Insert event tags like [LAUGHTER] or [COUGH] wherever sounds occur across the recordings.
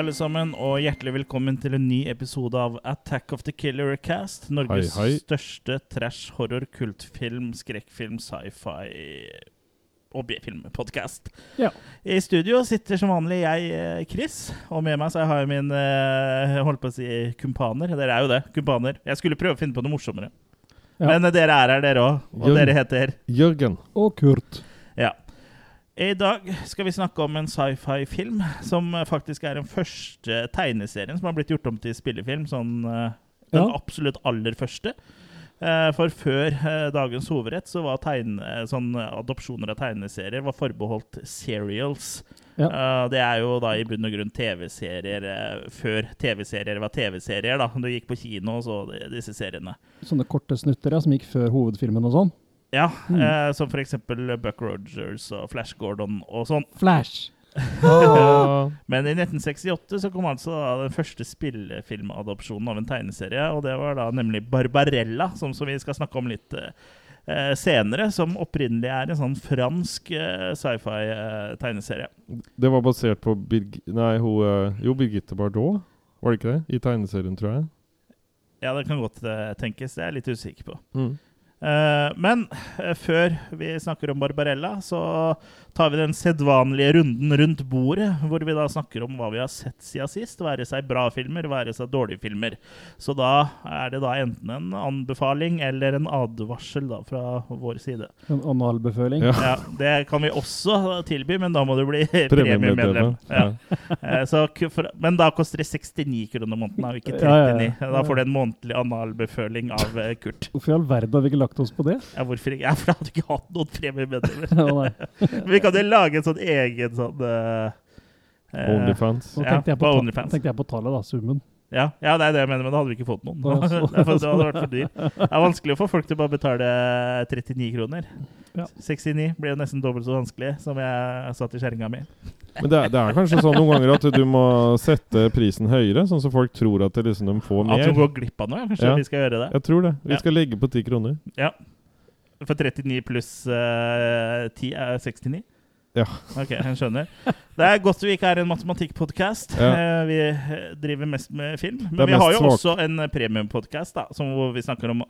Alle sammen, og hjertelig velkommen til en ny episode av Attack of the Killer Cast. Norges Hei, hei. største trash, horror, kultfilm, skrekkfilm, sci-fi og B-filmpodkast. Ja. I studio sitter som vanlig jeg, eh, Chris, og med meg så har jeg min eh, holdt på å si kumpaner. Dere er jo det, kumpaner. Jeg skulle prøve å finne på noe morsommere. Ja. Men eh, dere er her, dere òg. Og Jørgen. dere heter Jørgen. Og Kurt. Ja. I dag skal vi snakke om en sci-fi-film som eh, faktisk er den første tegneserien som har blitt gjort om til spillefilm. Sånn eh, den Ja. absolutt aller første. Eh, For før dagens hovedrett så var tegne, sånn adopsjoner av tegneserier var forbeholdt serials. Ja. Det er jo da i bunn og grunn TV-serier før TV-serier var TV-serier. da Du gikk på kino og så disse seriene. Sånne korte snutter ja, som gikk før hovedfilmen og sånn. Ja, Mm. eh, Som for eksempel Buck Rogers og Flash Gordon og sånn. Flash. [LAUGHS] Men i 1968 så kom altså da den første spillefilmadopsjonen av en tegneserie, og det var da nemlig Barbarella, som, som vi skal snakke om litt eh, senere, som opprinnelig er en sånn fransk eh, sci-fi-tegneserie. det var basert på Birg... Nei, hun eh, Jo, Birgitte Bardot, var det ikke det? I tegneserien, tror jeg. ja, det kan godt eh, tenkes, det er jeg litt usikker på. Mm. Eh, men eh, før vi snakker om Barbarella, så tar vi den sedvanlige runden rundt bordet, hvor vi da snakker om hva vi har sett siden sist, være seg bra filmer, være seg dårlige filmer. Så da er det da enten en anbefaling eller en advarsel da fra vår side. En analbeføling. Ja. Ja, Det kan vi også tilby, men da må du bli [LAUGHS] premiemedlem. Ja. Eh, så men da koster det 69 kroner måneden, og ikke 39. Ja, ja, ja. Da får du en månedlig analbeføling av eh, Kurt. Hvorfor i all verden har vi ikke lagt oss på det? Ja, hvorfor ikke? Ja, for da hadde du ikke hatt noen premiemedlemmer. [LAUGHS] [LAUGHS] Vi kan jo lage en sånn egen sånn eh, eh, Onlyfans. Nå Ja, tenkte jeg, på OnlyFans. tenkte jeg på tallet, da. Summen. Ja, ja, det er det jeg mener, men da hadde vi ikke fått noen. Ja, [LAUGHS] det, hadde vært for dyr. Det er vanskelig å få folk til å bare betale 39 kroner. Ja. 69 blir jo nesten dobbelt så vanskelig som jeg satt i kjerringa mi. Men det er, det er kanskje sånn noen ganger at du må sette prisen høyere, sånn så folk tror at det liksom de får At mer. du går glipp av noe. Kanskje Ja. vi skal gjøre det? Jeg tror det. Vi skal legge på 10 kroner. Ja. For 39 pluss uh, 10 er 69? Ja. Ok, jeg skjønner. Det er godt vi ikke er en matematikkpodkast. Ja. Eh, vi driver mest med film. Men vi har jo svak- også en premiumpodkast hvor vi snakker om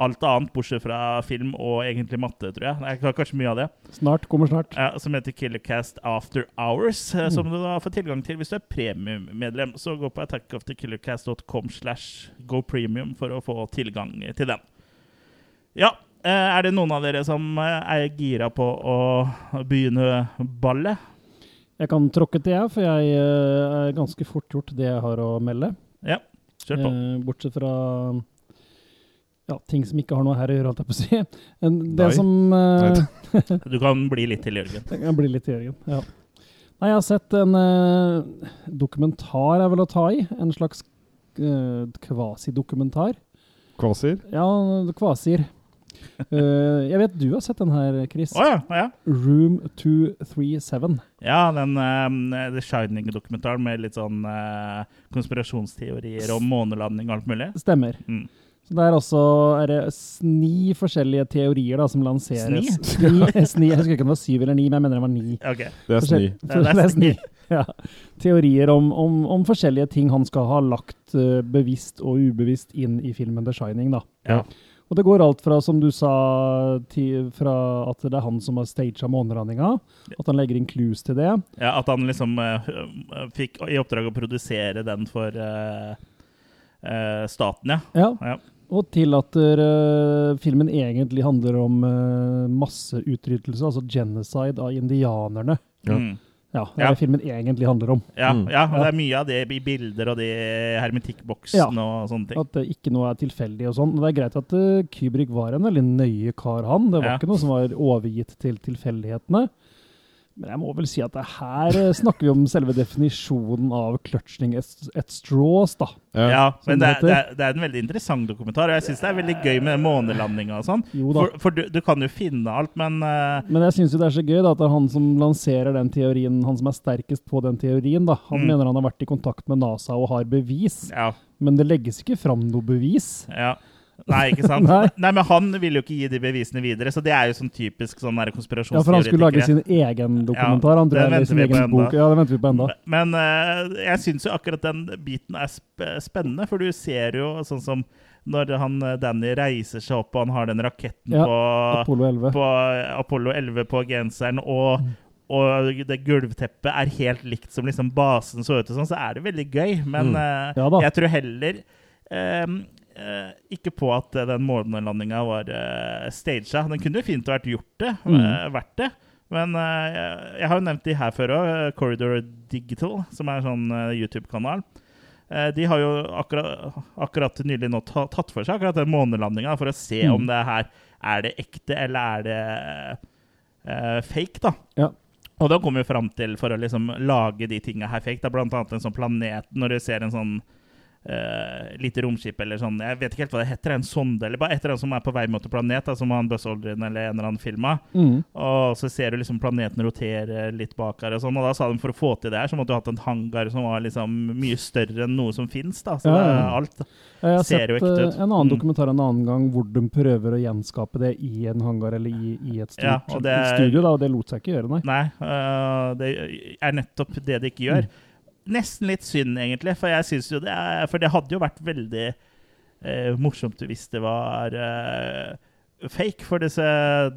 alt annet bortsett fra film og egentlig matte, tror jeg. Er kanskje mye av det. Snart. Kommer snart. Ja, som heter Killercast After Hours, Mm. som du da får tilgang til hvis du er premiummedlem. Så gå på attackofthekillercast.com slash go premium for å få tilgang til den. Ja, eh, er det noen av dere som eh, er gira på å begynne ballet? Jeg kan tråkke til, jeg, for jeg eh, er ganske fort gjort det jeg har å melde. Ja, kjør på. Eh, bortsett fra ja, ting som ikke har noe her å gjøre, holdt jeg på å si. Det Nei. som eh, Du kan bli litt til, Jørgen. [LAUGHS] Jeg kan bli litt til Jørgen. Ja. Nei, jeg har sett en eh, dokumentar, jeg vil ta i. En slags uh, kvasidokumentar. Kvasir. Ja, kvasir. Eh, jeg vet du har sett den her, Chris. Oh, ja, ja. Room 237. Ja, den uh, The Shining-dokumentaren med litt sånn uh, konspirasjonsteorier om månelanding og alt mulig. Stemmer. Mm. Så det er også er det ni forskjellige teorier da, som lanseres. Sni? [LAUGHS] Sni, sni. Jeg husker ikke om det var syv eller ni, men jeg mener det var ni. Okay. Det er Forskjell- sni. Ja, det er sni. [LAUGHS] Ja. Teorier om, om, om forskjellige ting han skal ha lagt bevisst og ubevisst inn i filmen The Shining. da. Ja. Og det går alt fra, som du sa, til, fra at det er han som har staged månelandinga, at han legger inn clues til det. Ja, at han liksom øh, fikk i oppdrag å produsere den for uh, uh, staten, ja. Ja. Ja. Og til at filmen egentlig handler om uh, masseutryddelse, altså genocide av indianerne. Ja. Mm. Ja, det er Ja. det filmen egentlig handler om. Ja, Mm. ja, og Ja. det er mye av det i bilder og de hermetikkboksen og sånne ting. At det ikke noe er tilfeldig og sånn. Det er greit at uh, Kubrick var en veldig nøye kar, han. Det var Ja. ikke noe som var overgitt til tilfeldighetene. Men jeg må vel si at her eh, snakker vi om selve definisjonen av clutching at at straws, da. Ja, som men det, det er- det, er, det er en veldig interessant dokumentar, og jeg syns det er veldig gøy med månelandinga og sånn. Jo da. For, for du, du kan jo finne alt, men uh... Men jeg syns det er så gøy da, at det er han som lanserer den teorien, han som er sterkest på den teorien. da. Han Mm. mener han har vært i kontakt med NASA og har bevis, ja. men det legges ikke fram noe bevis. ja. Nei, ikke sant? [LAUGHS] Nei. Nei. men han vil jo ikke gi de bevisene videre, så det er jo sånn typisk sånn der konspirasjonsteoretikere. Ja, for han skulle lage sin egen dokumentar. Han tror jeg, sin egen bok. Ja, det venter vi på enda. Men uh, jeg syns jo akkurat den biten er sp spennende, for du ser jo sånn som når han eh, Danny reiser seg opp og han har den raketten Ja, på, Apollo 11. på Apollo 11 på genseren, og, og det gulvteppet er helt likt som liksom basen så ut, og sånn, så er det veldig gøy. Men Mm. eh, Ja jeg tror heller ehm, eh, ikke på at eh, den månelandinga var uh, staged. Den kunne fint vært gjort det, Mm. Uh, vært det. Men jeg, jeg har jo nevnt de her før òg. Corridor Digital, som er en sånn YouTube-kanal. De har jo akkurat, akkurat nylig nå tatt for seg akkurat den månelandinga for å se Mm. om det her er det ekte eller er det fake, da. Ja. Og da kommer vi fram til, for å liksom lage de tinga her fake, da, blant annet en sånn planet Når du ser en sånn eh, lite romskip eller sånn Jeg vet ikke helt hva det heter. En sonde eller bare et eller annet som er på vei mot en planet, da, som han Buzz Aldrin eller en eller annen filma. Mm. Og så ser du liksom planeten rotere litt bak her og sånn. Og da sa de for å få til det her, så måtte du hatt en hangar som var liksom mye større enn noe som fins. Så Ja, det ja, ja. alt. Jeg har Ser jo sett ekte eh, ut. en annen Mm. dokumentar en annen gang hvor de prøver å gjenskape det i en hangar eller i, i et Ja, stort og det studio, da, og det lot seg ikke gjøre, nei. Nei, uh, det er nettopp det det ikke gjør. Nesten litt synd, egentlig, for jeg synes jo det er For det hadde jo vært veldig eh, morsomt hvis det var eh, fake. For disse,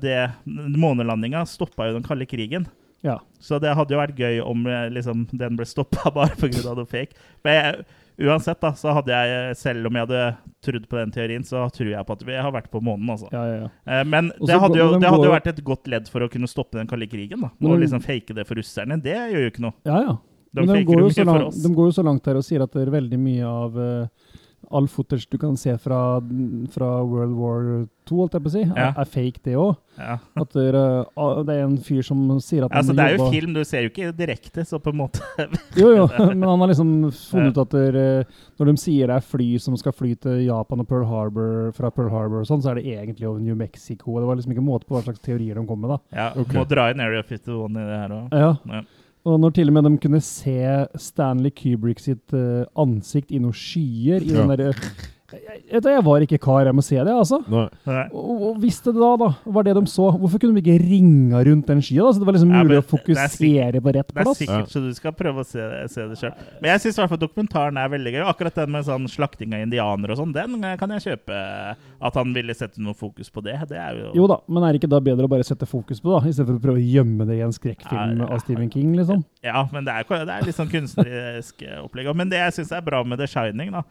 det, månelandinga stoppa jo den kalde krigen. Ja. Så det hadde jo vært gøy om eh, liksom, den ble stoppa [LAUGHS] bare pga. noe fake. Men jeg, uansett, da, så hadde jeg, selv om jeg hadde trodd på den teorien, så tror jeg på at vi har vært på månen, altså. Ja, ja, ja. Eh, Men det hadde, jo, det hadde jo vært et godt ledd for å kunne stoppe den kalde krigen. da. Å liksom fake det for russerne. Det gjør jo ikke noe. ja, ja. De, de går, jo jo så langt, de går jo så langt her og sier at det er veldig mye av uh, all footage du kan se fra, fra World War II, holdt jeg på å si, Ja. er fake, det òg. Ja. At det er, ah, det er en fyr som sier at Altså, det er jo jobba- film, du ser jo ikke direkte, så på en måte [LAUGHS] Jo, jo, men han har liksom funnet ut at det, er, når de sier det er fly som skal fly til Japan og Pearl Harbor fra Pearl Harbor og sånn, så er det egentlig over New Mexico. Det var liksom ikke måte på hva slags teorier de kom med, da. Ja, okay. Må dra inn Area 51 i det her òg. Ja. Ja. Og når til og med de kunne se Stanley Kubrick sitt uh, ansikt i noen skyer i Ja. den derre jeg, jeg, jeg var ikke kar, jeg må se det, altså. Nei. Og, og visste det da, da, var det de så. Hvorfor kunne de ikke ringa rundt den skya? Så det var liksom Ja, mulig men å det er fokusere på rett Det er plass? sikkert så du skal prøve å se, se det sjøl. Men jeg syns dokumentaren er veldig gøy. Akkurat den med sånn slakting av indianere og sånn, den kan jeg kjøpe. At han ville sette noe fokus på det. Det er jo Jo da, men er det ikke da bedre å bare sette fokus på det, da, istedenfor å prøve å gjemme det i en skrekkfilm Ja, ja. av Stephen King, liksom? Ja, men det er, det er litt sånn kunstnerisk eh, opplegg. Men det jeg syns er bra med The Shining, da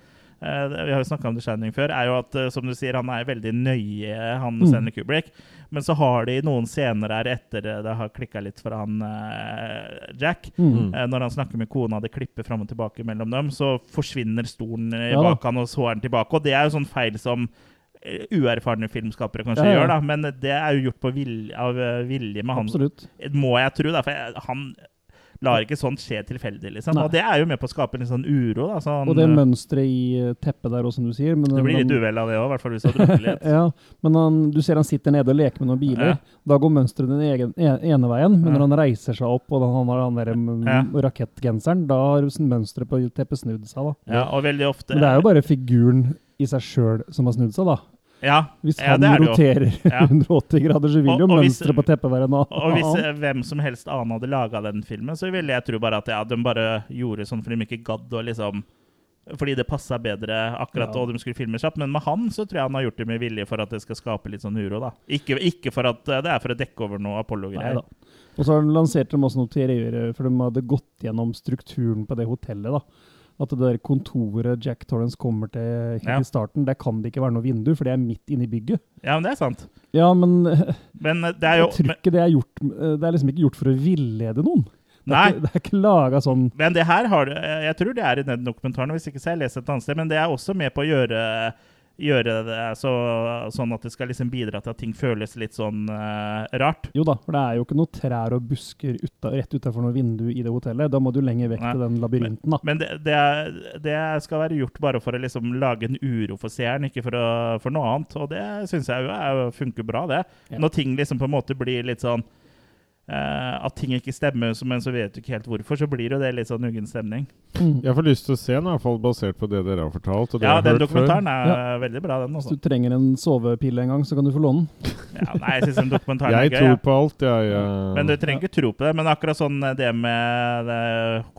Vi har jo snakka om The Shining før. er jo at, eh, som du sier, Han er veldig nøye, han Mm. Stanley Kubrick. Men så har de noen scener her etter det har klikka litt for han eh, Jack. Mm. Eh, Når han snakker med kona, det klipper fram og tilbake mellom dem, så forsvinner stolen i Ja bak han, og så er den tilbake. Og det er jo sånn feil som eh, uerfarne filmskapere kanskje Ja, ja. gjør, da. Men det er jo gjort på vilje, av eh, vilje med han Absolutt. må jeg tro, da, for jeg, han lar ikke sånt skje tilfeldig, liksom. Og det er jo med på å skape litt sånn uro, da. Sånn, Og det mønsteret i eh, teppet der òg, som du sier. Men det blir litt uvel av det òg, i hvert fall hvis du har drukket litt. [LAUGHS] ja, men han, du ser han sitter nede og leker med noen biler. Ja. Da går mønsteret den egen, ene veien, men når han reiser seg opp og han har den der mm, rakettgenseren, da har mønsteret på teppet snudd seg. da. Ja, og veldig ofte Men det er jo bare figuren i seg sjøl som har snudd seg, da. Ja, Hvis Ja, han er roterer Ja. [LAUGHS] 180 grader, så vil Og- jo mønsteret på teppet være noe og hvis eh, hvem som helst annen hadde laga den filmen, så ville jeg tro bare at ja, de bare gjorde sånn fordi de ikke gadd å liksom fordi det passa bedre akkurat, Ja. de skulle filme kjapt. Men med han så tror jeg han har gjort det med vilje for at det skal skape litt sånn uro. da. Ikke, ikke for at eh, det er for å dekke over noe Apollo-greier. da. Og så har de også noe teorier, for de hadde gått gjennom strukturen på det hotellet. da. At det der kontoret Jack Torrance kommer til helt Ja. i starten, der kan det ikke være noe vindu, for det er midt inne i bygget. Ja, men det er sant. Ja, men [LAUGHS] Men eh, det er jo tror ikke det er gjort Det er liksom ikke gjort for å villede noen. Det Nei. ikke, det er ikke laga sånn Men det her har du Jeg tror det er i den dokumentaren, hvis ikke så har jeg lest et annet sted. Men det er også med på å gjøre, gjøre det så, sånn at det skal liksom bidra til at ting føles litt sånn uh, rart. Jo da, for det er jo ikke noe trær og busker uta, rett utafor noe vindu i det hotellet. Da må du lenger vekk Nei. til den labyrinten, da. Men det, det, er, det skal være gjort bare for å liksom lage en uro for seeren, ikke for, å, for noe annet. Og det syns jeg jo er, funker bra, det. Ja. Når ting liksom på en måte blir litt sånn eh, at ting ikke stemmer, men så vet du ikke helt hvorfor, så blir jo det litt sånn uggen stemning. Mm. Jeg får lyst til å se den, i hvert fall basert på det dere har fortalt. Og det Ja, jeg har den hørt før. dokumentaren er veldig bra, den Hvis du trenger en sovepille en gang, så kan du få låne den. [LAUGHS] Ja, nei, jeg syns den dokumentaren er Jeg tror på alt, jeg. eh. Men du trenger ikke tro på det. Men akkurat sånn eh, det med det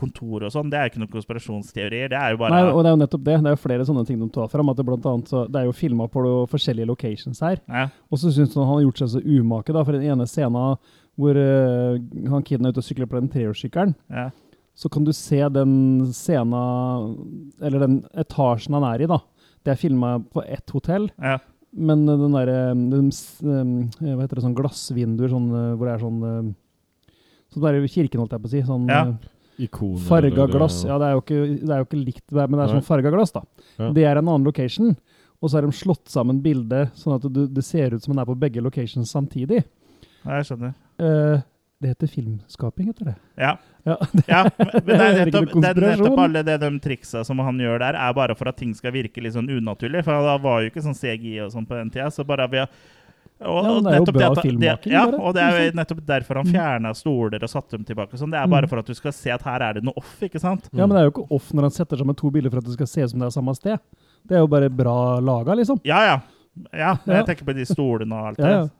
kontor og sånn, det er ikke noen konspirasjonsteorier. Det er jo bare Nei, og det er jo nettopp det. Det er jo flere sånne ting de tar fram. At det, blant annet, så, det er jo filma på de forskjellige locations her. ja. Og så syns han han har gjort seg så umake, da, for den ene scenen hvor uh, han kiden er ute og sykler på den treårssykkelen, Ja. så kan du se den scena Eller den etasjen han er i, da. Det er filma på ett hotell, Ja. men den derre den eh, Hva heter det, sånn glassvinduer sånn, eh, hvor det er sånn eh, Sånn der i kirken, holdt jeg på å si. Sånn Ja. eh, Ikoner, farga eller- glass. Ja, det er jo ikke, det er jo ikke likt, men det er Nei. sånn farga glass, da. Ja. Det er en annen location. Og så har de slått sammen bildet sånn at det, det ser ut som den er på begge locations samtidig. Jeg skjønner. Eh, det heter filmskaping, heter det. Ja. Ja, [LAUGHS] ja, men det er Det nettopp, det er nettopp alle det de triksa som han gjør der, er bare for at ting skal virke litt sånn unaturlig. For da var jo ikke sånn CGI og sånn på den tida. Så bare ved og, Ja, det er jo bra at- filmmaking, Det, ja, og det er jo nettopp derfor han fjerna stoler og satte dem tilbake. Sånn. Det er Mm. bare for at du skal se at her er det noe off, ikke sant? Ja, men det er jo ikke off når han setter sammen to bilder for at det skal se ut som det er samme sted. Det er jo bare bra laga, liksom. Ja, ja. Ja, Ja. jeg tenker på de stolene og alt det.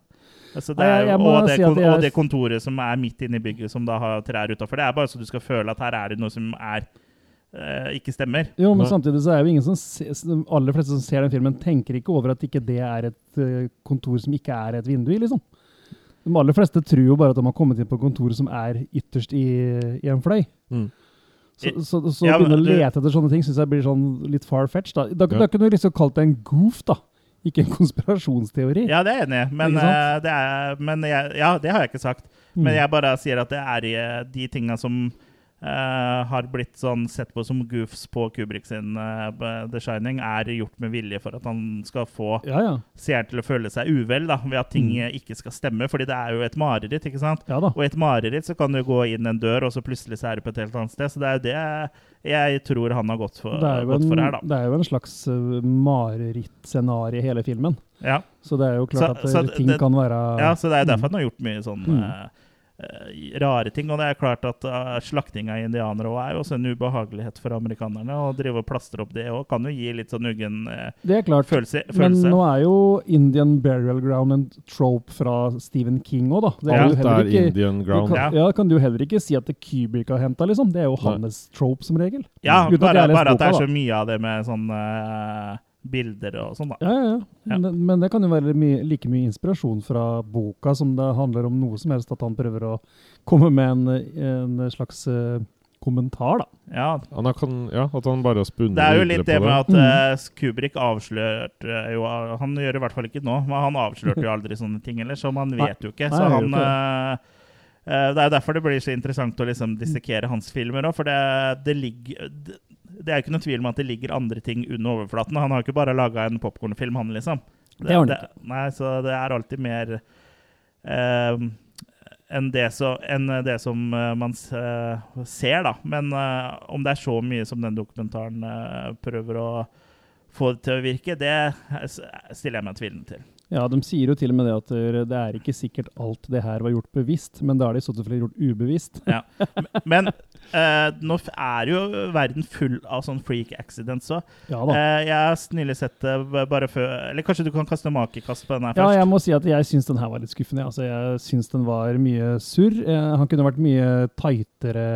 Altså, det er jeg- jeg og, det si jeg- og det kontoret som er midt inne i bygget, som da har trær utafor. Det er bare så du skal føle at her er det noe som er eh, ikke stemmer. Jo, men samtidig så er jo ingen som ser, De aller fleste som ser den filmen, tenker ikke over at ikke det er et eh, kontor som ikke er et vindu i, liksom. De aller fleste tror jo bare at de har kommet inn på kontoret som er ytterst i, i en fløy. Mm. Så, så, så Ja, å begynne men å lete etter sånne ting syns jeg blir sånn litt far-fetched. Da, da, Ja. da kunne du liksom kalt det en goof, da. Ikke en konspirasjonsteori. Ja, det er jeg enig i, men, eh, det, er, men jeg, ja, det har jeg ikke sagt. Mm. Men jeg bare sier at det er eh, de tinga som eh, har blitt sånn sett på som goofs på Kubrick sin uh, The Shining, er gjort med vilje for at han skal få Ja, ja. seeren til å føle seg uvel da, ved at ting Mm. eh, ikke skal stemme. Fordi det er jo et mareritt, ikke sant? Ja. Og i et mareritt så kan du gå inn en dør, og så plutselig så er du på et helt annet sted. Så det er jo det jeg tror han har gått for, gått en, for her, da. det er jo en slags uh, marerittscenario i hele filmen. Ja. Så det er jo klart Så- at uh, så ting det- kan være Ja, så det er jo derfor han har gjort mye sånn Mm. eh, eh, rare ting. Og det er klart at uh, slakting av indianere også er jo også en ubehagelighet for amerikanerne. Å drive og plastre opp det òg kan jo gi litt sånn uggen eh, Det er klart. følelse. Men nå er jo Indian Burial Ground en trope fra Stephen King òg, da. Det Ja. jo Alt er ikke- Indian ground. Kan, ja. kan du heller ikke si at det Kubrick har henta, liksom. Det er jo hans trope, som regel. ja, Uten at bare, bare at det er så mye av det med sånn eh, bilder og sånn, da. Ja, ja, ja. Ja. Men, men det kan jo være mye, like mye inspirasjon fra boka som det handler om noe som helst, at han prøver å komme med en, en slags uh, kommentar, da. Ja, Han kan, ja, at han bare har spunnet Det Det er jo litt det med at Mm. eh, Kubrick avslørte jo Han gjør det i hvert fall ikke nå, men han avslørte jo aldri sånne ting heller, så man [LAUGHS] Nei. vet jo ikke. Nei, Så Nei, han ikke eh, eh, Det er derfor det blir så interessant å liksom dissekere hans filmer òg, for det, det ligger det, det er ikke noe tvil om at det ligger andre ting under overflaten. Han har ikke bare laga en popkornfilm, han, liksom. Det har han det, Nei, så det er alltid mer eh, enn det, så, enn det som eh, man eh, ser, da. Men eh, om det er så mye som den dokumentaren eh, prøver å få det til å virke, det stiller jeg meg tvilende til. Ja, de sier jo til og med det at det det er ikke sikkert alt det her var gjort bevisst, men da er det i så fall gjort ubevisst. Ja. Men eh, nå er jo verden full av sånn freak accidents òg. Ja da. Eh, jeg har nylig sett det bare før Eller kanskje du kan kaste makekast på den her først? Ja, jeg må si at jeg syns den her var litt skuffende. Altså, jeg syns den var mye surr. Eh, han kunne vært mye tightere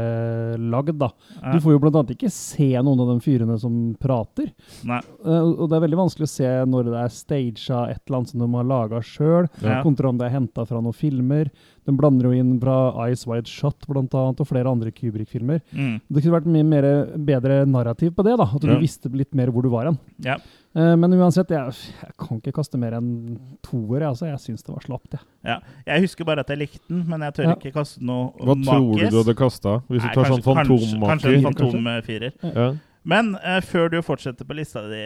lagd, da. Ja. Du får jo blant annet ikke se noen av de fyrene som prater. Nei. Eh, og det er veldig vanskelig å se når det er staged et eller annet som de har laga sjøl, Ja. kontra om det er henta fra noen filmer. De blander jo inn fra Ice Wide Shot blant annet, og flere andre Kubrick-filmer. Mm. Det kunne vært mye mer, bedre narrativ på det, da. At du Ja. visste litt mer hvor du var hen. Ja. Eh, men uansett, jeg, jeg kan ikke kaste mer enn toer. Altså. Jeg syns det var slapt. Jeg. Ja. Jeg husker bare at jeg likte den, men jeg tør Ja. ikke kaste noe Hva tror du du hadde kasta? Hvis Nei, du tar sånn kanskje- Kanskje en fantommaker? fantomfirer. Ja. Men uh, før du fortsetter på lista di,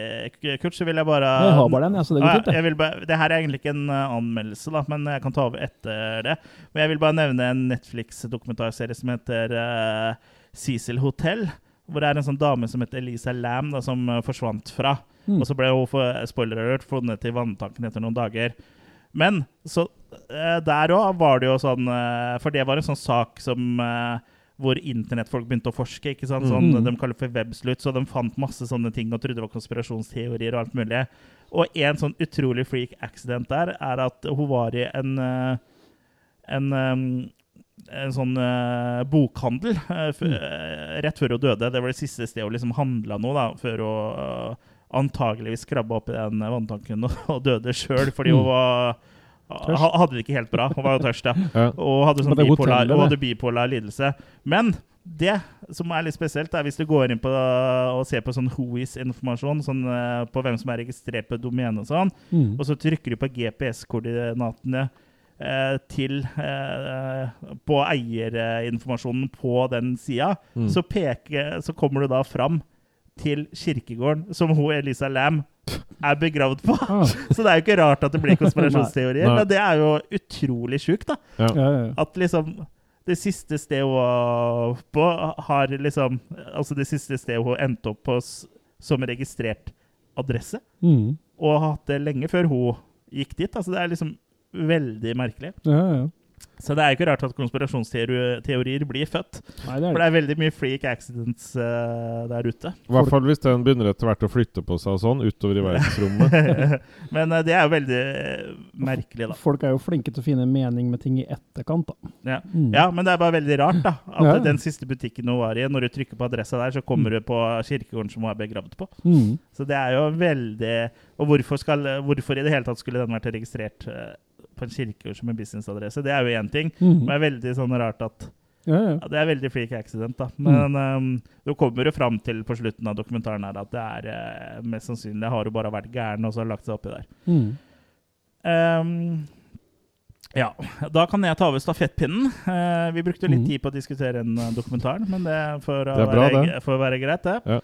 Kurt, så vil jeg bare Jeg har bare den, ja, så det går Ah, fint. det. bare, det her er egentlig ikke en eh, anmeldelse, da, men jeg kan ta over etter det. Men jeg vil bare nevne en Netflix-dokumentarserie som heter uh, Cecil Hotel. Hvor det er en sånn dame som heter Elisa Lam, da, som uh, forsvant fra. Mm. Og så ble hun for, spoiler alert, funnet i vanntanken etter noen dager. Men så der òg var det jo sånn For det var en sånn sak som hvor internettfolk begynte å forske. ikke sant? Sånn, mm. De kaller for webslut, så de fant masse sånne ting og trodde det var konspirasjonsteorier og alt mulig. Og en sånn utrolig freak accident der er at hun var i en eh, en, eh, en sånn eh, bokhandel eh, rett før hun døde. Det var det siste stedet hun liksom handla noe, da, før hun antageligvis krabba opp i den vanntanken og, og døde sjøl, fordi hun Mm. var Tørst. hadde det ikke helt bra. Hun var jo tørst, ja. [LAUGHS] Og hadde, sånn bipolar, og hadde bipolar lidelse. Men det som er litt spesielt, er hvis du går inn på og ser på sånn Whois-informasjon, sånn eh, på hvem som er registrert på domenet og sånn, Mm. og så trykker du på GPS-koordinatene eh, til eh, På eierinformasjonen på den sida, Mm. så, så kommer du da fram til kirkegården som hun Elisa Lam er begravd på. Ah, [LAUGHS] Så det er jo ikke rart at det blir konspirasjonsteorier, [LAUGHS] Nei. men det er jo utrolig sjukt, da. Ja. ja, ja. At liksom det siste stedet hun var på, har liksom Altså det siste stedet hun endte opp på som registrert adresse, Mm. og har hatt det lenge før hun gikk dit. Altså det er liksom veldig merkelig. ja, ja. Så det er jo ikke rart at konspirasjonsteorier blir født. Nei, det For det er veldig mye freak accidents uh, der ute. I hvert fall hvis den begynner etter hvert å flytte på seg og sånn utover i [LAUGHS] verdensrommet. [LAUGHS] Men uh, det er jo veldig eh, merkelig, da. Folk er jo flinke til å finne mening med ting i etterkant, da. Ja. Mm. Ja, men det er bare veldig rart, da. At Ja. den siste butikken hun var i, når du trykker på adressa der, så kommer du på kirkegården som hun er begravd på. Mm. Så det er jo veldig Og hvorfor, skal, hvorfor i det hele tatt skulle den vært registrert eh, på en kirkegård som en businessadresse? Det er jo én ting. Mm. Men det er veldig sånn rart at Ja, ja. ja, Det er veldig freak accident, da. Men um, du kommer jo fram til på slutten av dokumentaren her at det er eh, mest sannsynlig har hun bare vært gæren og så har lagt seg oppi der. Mm. Um, ja, da kan jeg ta over stafettpinnen. Uh, vi brukte litt mm. tid på å diskutere en uh, dokumentar, men det får Det bra, være, det. får være greit, det. Ja.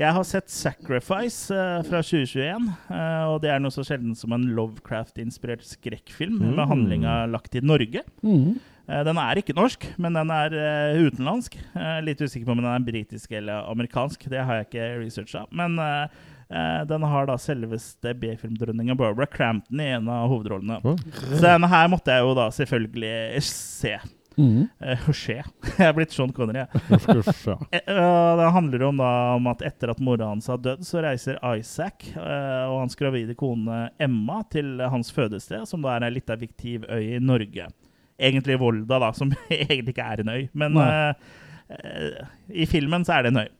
Jeg har sett 'Sacrifice' uh, fra 2021, Uh, og det er noe så sjelden som en Lovecraft-inspirert skrekkfilm Mm. med handlinga lagt i Norge. Mm. Uh, Den er ikke norsk, men den er eh, utenlandsk. Eh, litt usikker på om den er britisk eller amerikansk. Det har jeg ikke researcha. Men eh, eh, den har da selveste B-filmdronninga Barbara Crampton i en av hovedrollene. Å, Så denne her måtte jeg jo da selvfølgelig se. Mm. Eh. [LAUGHS] Jeg er blitt Sean Connery, jeg. [LAUGHS] ja. Eh, eh, Det handler om, da, om at etter at mora hans har dødd, så reiser Isaac eh, og hans gravide kone Emma til hans fødested, som da er ei lita fiktiv øy i Norge. Egentlig Volda, da, som [LAUGHS] egentlig ikke er en øy. Men uh, i filmen så er det en øy.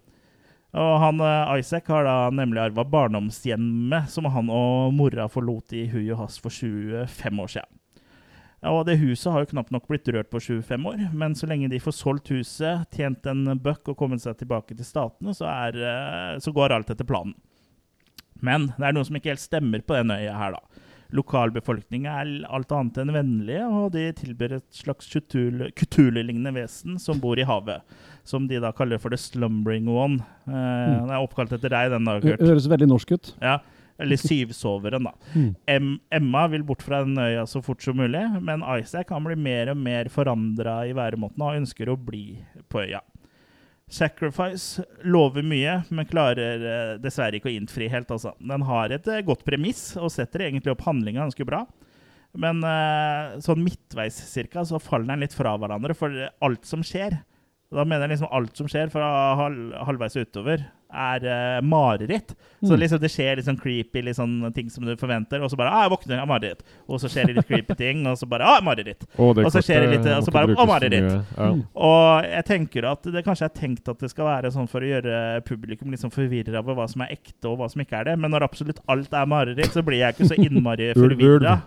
Og han, Isaac har da nemlig arva barndomshjemmet som han og mora forlot i hui og hast for 25 år siden. Og det huset har jo knapt nok blitt rørt på 25 år, men så lenge de får solgt huset, tjent en buck og kommet seg tilbake til statene, så, er, eh, så går alt etter planen. Men det er noe som ikke helt stemmer på den øya her, da. Lokalbefolkninga er alt annet enn vennlige, og de tilbyr et slags Cthulhu-lignende vesen som bor i havet. Som de da kaller for The Slumbering One. Eh, Mm. Den er oppkalt etter deg, den da, Kurt. høres veldig norsk ut. Ja, eller Syvsoveren, da. Mm. Em Emma vil bort fra den øya så fort som mulig, men Isaac han blir mer og mer forandra i væremåten og ønsker å bli på øya. Sacrifice lover mye, men klarer eh, dessverre ikke å innfri helt. Altså. Den har et eh, godt premiss og setter egentlig opp handlinga ganske bra. Men eh, sånn midtveis cirka, så faller den litt fra hverandre, for alt som skjer Da mener jeg liksom alt som skjer fra halv, halvveis utover, er uh, mareritt. Så Mm. liksom det skjer litt sånn creepy litt sånn ting som du forventer, og så bare ah, 'Jeg våkner, ja, mareritt'. Og så skjer det litt creepy ting, og så bare ah, 'mareritt'. Å, Og så skjer det litt, og så bare, å, mareritt. Ja. Mm. Og jeg tenker at det kanskje er tenkt at det skal være sånn for å gjøre publikum litt sånn forvirra over hva som er ekte, og hva som ikke er det. Men når absolutt alt er mareritt, så blir jeg ikke så innmari [LAUGHS] forvirra.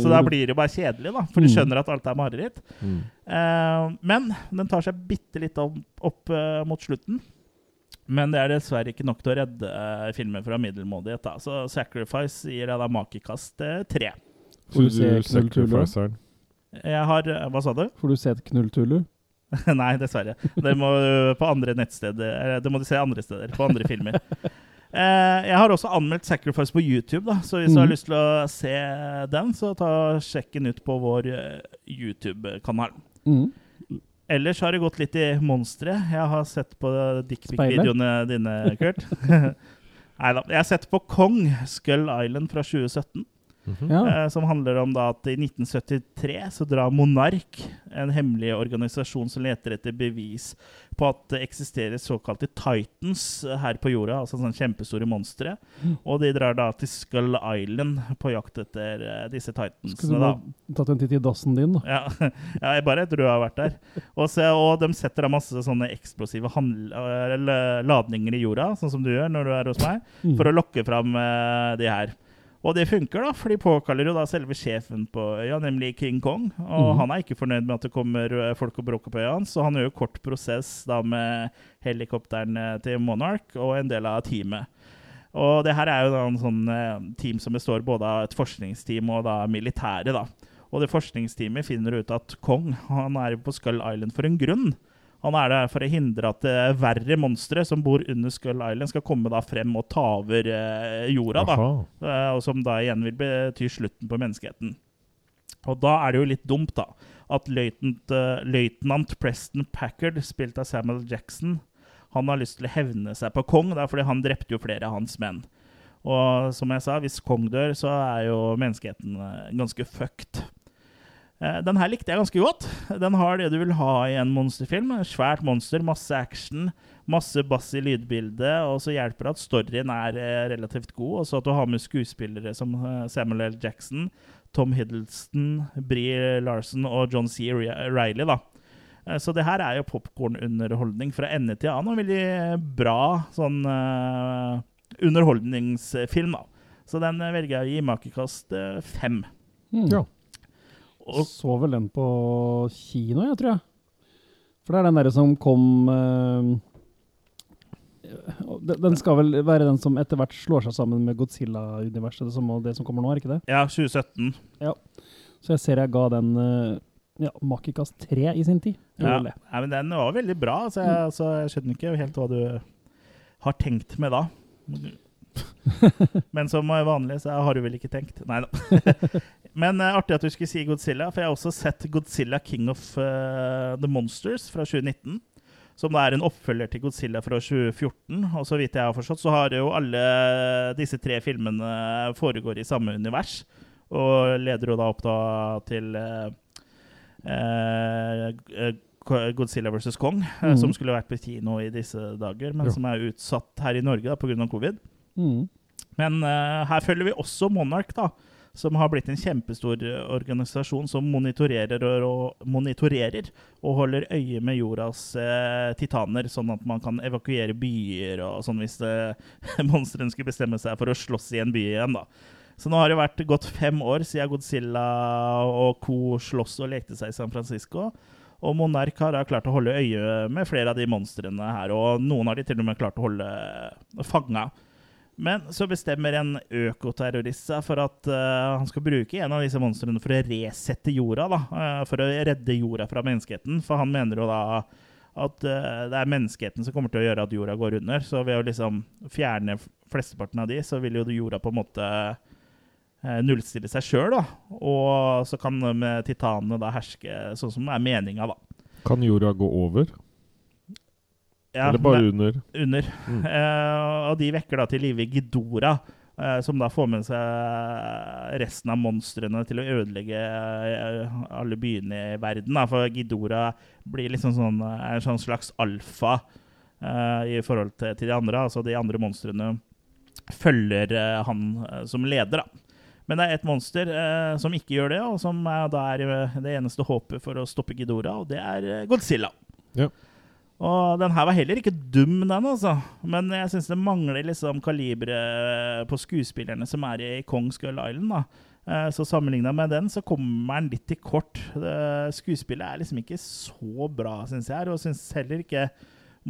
Så da blir det jo bare kjedelig, da. For du Mm. skjønner at alt er mareritt. Mm. Uh, men den tar seg bitte litt opp, opp uh, mot slutten. Men det er dessverre ikke nok til å redde uh, filmen fra middelmådighet. da. Så 'Sacrifice' gir jeg da makekast eh, tre. Får du se du Knull-Tulle? Jeg har eh, Hva sa du? Får du se et knulltulu? [LAUGHS] Nei, dessverre. Det må du på andre nettsteder eller, Det må du se andre steder. På andre filmer. Eh, jeg har også anmeldt 'Sacrifice' på YouTube, da, så hvis du har Mhm. lyst til å se den, så ta sjekk den ut på vår eh, YouTube-kanal. Mm. Ellers har det gått litt i monstre. Jeg har sett på dickpic-videoene dine, Kurt. [LAUGHS] Nei da. Jeg har sett på Kong, Skull Island fra 2017. Ja. eh, som handler om da at i 1973 så drar Monark, en hemmelig organisasjon som leter etter bevis på at det eksisterer såkalte Titans eh, her på jorda, altså sånne kjempestore monstre. Mm. Og de drar da til Skull Island på jakt etter disse disse Skulle du ha tatt en titt i dassen din, da? Ja, [LAUGHS] ja, jeg bare tror jeg har vært der. Og, så, og de setter da masse sånne eksplosive handl ladninger i jorda, sånn som du gjør når du er hos meg, Mm. for å lokke fram eh, de her. Og det funker, da, for de påkaller jo da selve sjefen på øya, nemlig King Kong. Og mm. han er ikke fornøyd med at det kommer eh, folk og bråker på øya hans, så han gjør kort prosess da med helikopteren eh, til Monarch og en del av teamet. Og det her er jo da en sånn eh, team som består både av et forskningsteam og da militære, da. Og det forskningsteamet finner ut at Kong han er på Skull Island for en grunn. Han er der for å hindre at uh, verre monstre som bor under Skull Island, skal komme da frem og ta over uh, jorda. da. Eh, og som da igjen vil bety slutten på menneskeheten. Og da er det jo litt dumt, da, at løytnant, Preston Packard, spilt av Samuel Jackson, han har lyst til å hevne seg på Kong, da, fordi han drepte jo flere av hans menn. Og som jeg sa, hvis Kong dør, så er jo menneskeheten eh, ganske fucked. Eh, Den her likte jeg ganske godt. Den har det du vil ha i en monsterfilm. Svært monster, masse action, masse bass i lydbildet, og så hjelper det at storyen er eh, relativt god, og så at du har med skuespillere som eh, Samuel L. Jackson, Tom Hiddleston, Brie Larson og John C. Riley. Da. Så det her er jo popkornunderholdning fra ende til annen, en veldig bra sånn uh, underholdningsfilm, da. Så den velger jeg å gi makekast fem. Mm. Ja. Og Så vel den på kino, jeg, tror jeg. For det er den derre som kom uh, den- skal vel være den som etter hvert slår seg sammen med Godzilla-universet, det, som- det som kommer nå, er ikke det? ja, 2017. Ja. Så jeg ser jeg ga den uh, ja, Makikas 3 i sin tid. Ja. Ja. men den var veldig bra, så jeg, så jeg skjønner ikke helt hva du har tenkt med da. [LAUGHS] Men som vanlig så har du vel ikke tenkt. Nei da. [LAUGHS] Men uh, artig at du skulle si Godzilla, for jeg har også sett Godzilla King of uh, the Monsters fra 2019. Som da er en oppfølger til Godzilla fra 2014. Og så vidt jeg har forstått, så har jo alle disse tre filmene foregår i samme univers. Og leder jo da opp da til uh, Godzilla vs. Kong, Mhm. som skulle vært på kino i disse dager, men Ja. som er utsatt her i Norge pga. covid. Mm. Men uh, her følger vi også Monarch, da, som har blitt en kjempestor eh, organisasjon som monitorerer og, monitorerer og holder øye med jordas uh, titaner, sånn at man kan evakuere byer og sånn hvis uh, [LAUGHS] monstrene skulle bestemme seg for å slåss i en by igjen. da. Så nå har det vært gått fem år siden Godzilla og co. slåss og lekte seg i San Francisco. Og Monark har klart å holde øye med flere av de monstrene her, og noen har de til og med klart å holde fanga. Men så bestemmer en økoterrorist seg for at uh, han skal bruke en av disse monstrene for å resette jorda. da, uh, For å redde jorda fra menneskeheten. For han mener jo da at uh, det er menneskeheten som kommer til å gjøre at jorda går under. Så ved å liksom fjerne flesteparten av de, så vil jo jorda på en måte nullstille seg sjøl. Og så kan de titanene da herske sånn som er meninga, da. Kan jorda gå over? Ja, Eller bare under? under. Mm. Uh, [LAUGHS] og de vekker da til live Gidora, uh, som da får med seg resten av monstrene til å ødelegge uh, alle byene i verden. Da. For Gidora blir liksom sånn, er en sånn slags alfa eh, i forhold til, til de andre. Altså de andre monstrene følger eh, han eh, som leder, da. Men det er et monster eh, som ikke gjør det, og som da er eh, det eneste håpet for å stoppe Gidora, og det er eh, Godzilla. Ja. Og den her var heller ikke dum, den, altså. Men jeg syns det mangler liksom kaliberet på skuespillerne som er i Kong Skull Island, da. Eh, Så sammenligna med den, så kommer den litt til kort. Skuespillet er liksom ikke så bra, syns jeg, og syns heller ikke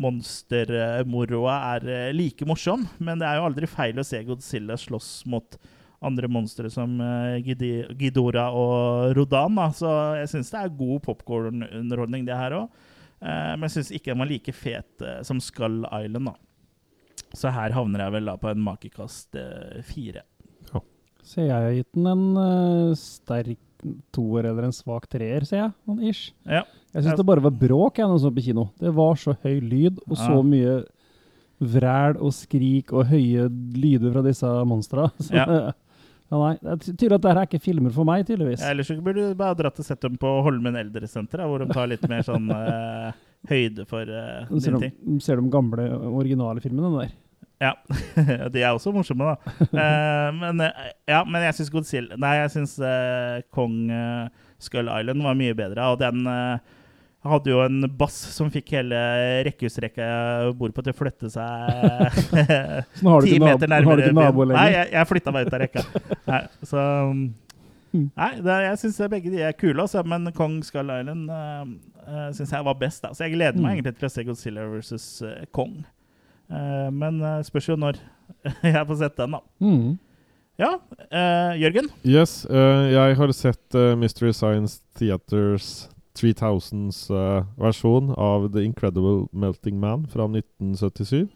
monstermoroa er eh, like morsom. Men det er jo aldri feil å se Godzilla slåss mot andre monstre som Gidora og Rodan. Da. Så jeg syns det er god popkornunderholdning, det her òg. Eh, men jeg syns ikke den var like fet eh, som Skull Island, da. Så her havner jeg vel da på en makekast eh, fire. Så jeg har gitt den en eh, sterk toer eller en svak treer, ser jeg. Noen ish. Ja. Jeg syns det bare var bråk jeg, når jeg så på kino. Det var så høy lyd og så mye vræl og skrik og høye lyder fra disse monstra. [LAUGHS] Så Ja. Ja, nei, det er tydelig at dette er ikke filmer for meg, tydeligvis. Ellers burde du bare dratt og sett dem på Holmen eldresenter, hvor de tar litt mer sånn uh, høyde for uh, ser, dine ting. de, ser de gamle, originale filmene der. Ja. [LAUGHS] De er også morsomme, da. uh, [LAUGHS] men, ja, men jeg syns Godzilla Nei, jeg syns Kong Skull Island var mye bedre. Og den eh, hadde jo en bass som fikk hele rekkehusrekka jeg bor på, til å flytte seg [LAUGHS] har ti meter har nærmere ikke nabo byen. Nei, jeg, jeg flytta meg ut av rekka. [LAUGHS] Nei, så Mm. Nei, det, jeg syns begge de er kule, altså, men Kong Skull Island uh, uh, syns jeg var best. Da. Så jeg gleder meg Mm. egentlig til å se Godzilla versus uh, Kong. Uh, men uh, spørs jo når [LAUGHS] jeg får sett den, da. Mm. Ja, eh, Jørgen? Yes, eh, jeg har sett eh, Mystery Science Theaters 3000s uh, versjon av The Incredible Melting Man fra 1977.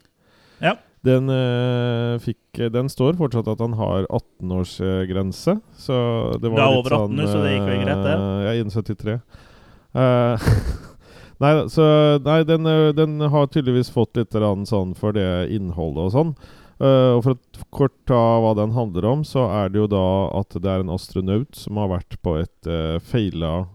Ja. Den, uh, fikk, den står fortsatt at han har 18-årsgrense. Så det var det er litt over 18 sånn, så det gikk vel greit, det? Ja, innen 73. Uh, [LAUGHS] nei, så, nei den, eh, den har tydeligvis fått litt sånn for det innholdet og sånn. Uh, og For å kort ta hva den handler om, så er det jo da at det er en astronaut som har vært på et uh, feila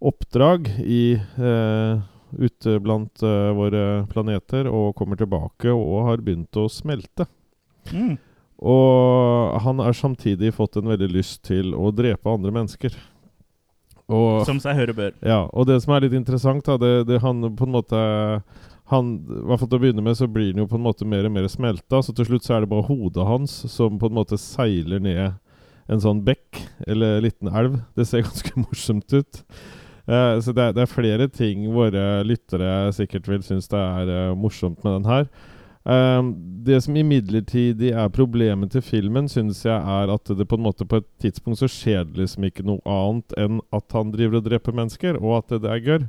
oppdrag i eh, ute blant eh, våre planeter og kommer tilbake og har begynt å smelte. Mm. Og han har samtidig fått en veldig lyst til å drepe andre mennesker. Og, Som seg høre bør. ja, og det som er litt interessant, da, det, det han på en måte han, i hvert fall Til å begynne med så blir han jo på en måte mer og mer smelta, så til slutt så er det bare hodet hans som på en måte seiler ned en sånn bekk, eller liten elv. Det ser [LAUGHS] ganske morsomt ut. Eh, så det det er flere ting våre lyttere sikkert vil synes det er uh, morsomt med den her. Eh, det som imidlertid er problemet til filmen, syns jeg er at det på en måte på et tidspunkt så skjer det liksom ikke noe annet enn at han driver og dreper mennesker, og at det, det er gørr.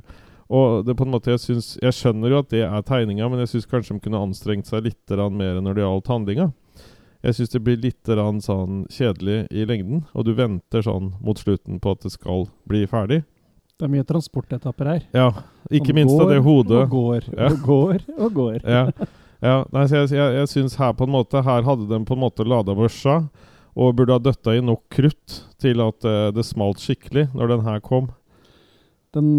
Og det på en måte jeg, synes, jeg skjønner jo at det er tegninga, men jeg syns kanskje de kunne anstrengt seg litt mer når det gjaldt handlinga. Jeg syns det blir litt sånn kjedelig i lengden, og du venter sånn mot slutten på at det skal bli ferdig. Det er mye transportetapper her. Ja, ikke minst av det hodet. Og går Ja. og går og går. ja. ja. Nei, jeg, jeg, jeg syns her på en måte Her hadde de på en måte lada børsa, og burde ha døtta i nok krutt til at uh, det smalt skikkelig når den her kom. Den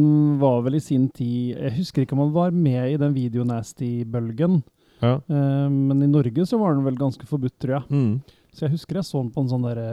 var vel i sin tid Jeg husker ikke om han var med i den videonasty-bølgen. Ja. Uh, men i Norge så var den vel ganske forbudt, tror jeg. Mm. Så jeg husker jeg så den på en sånn derre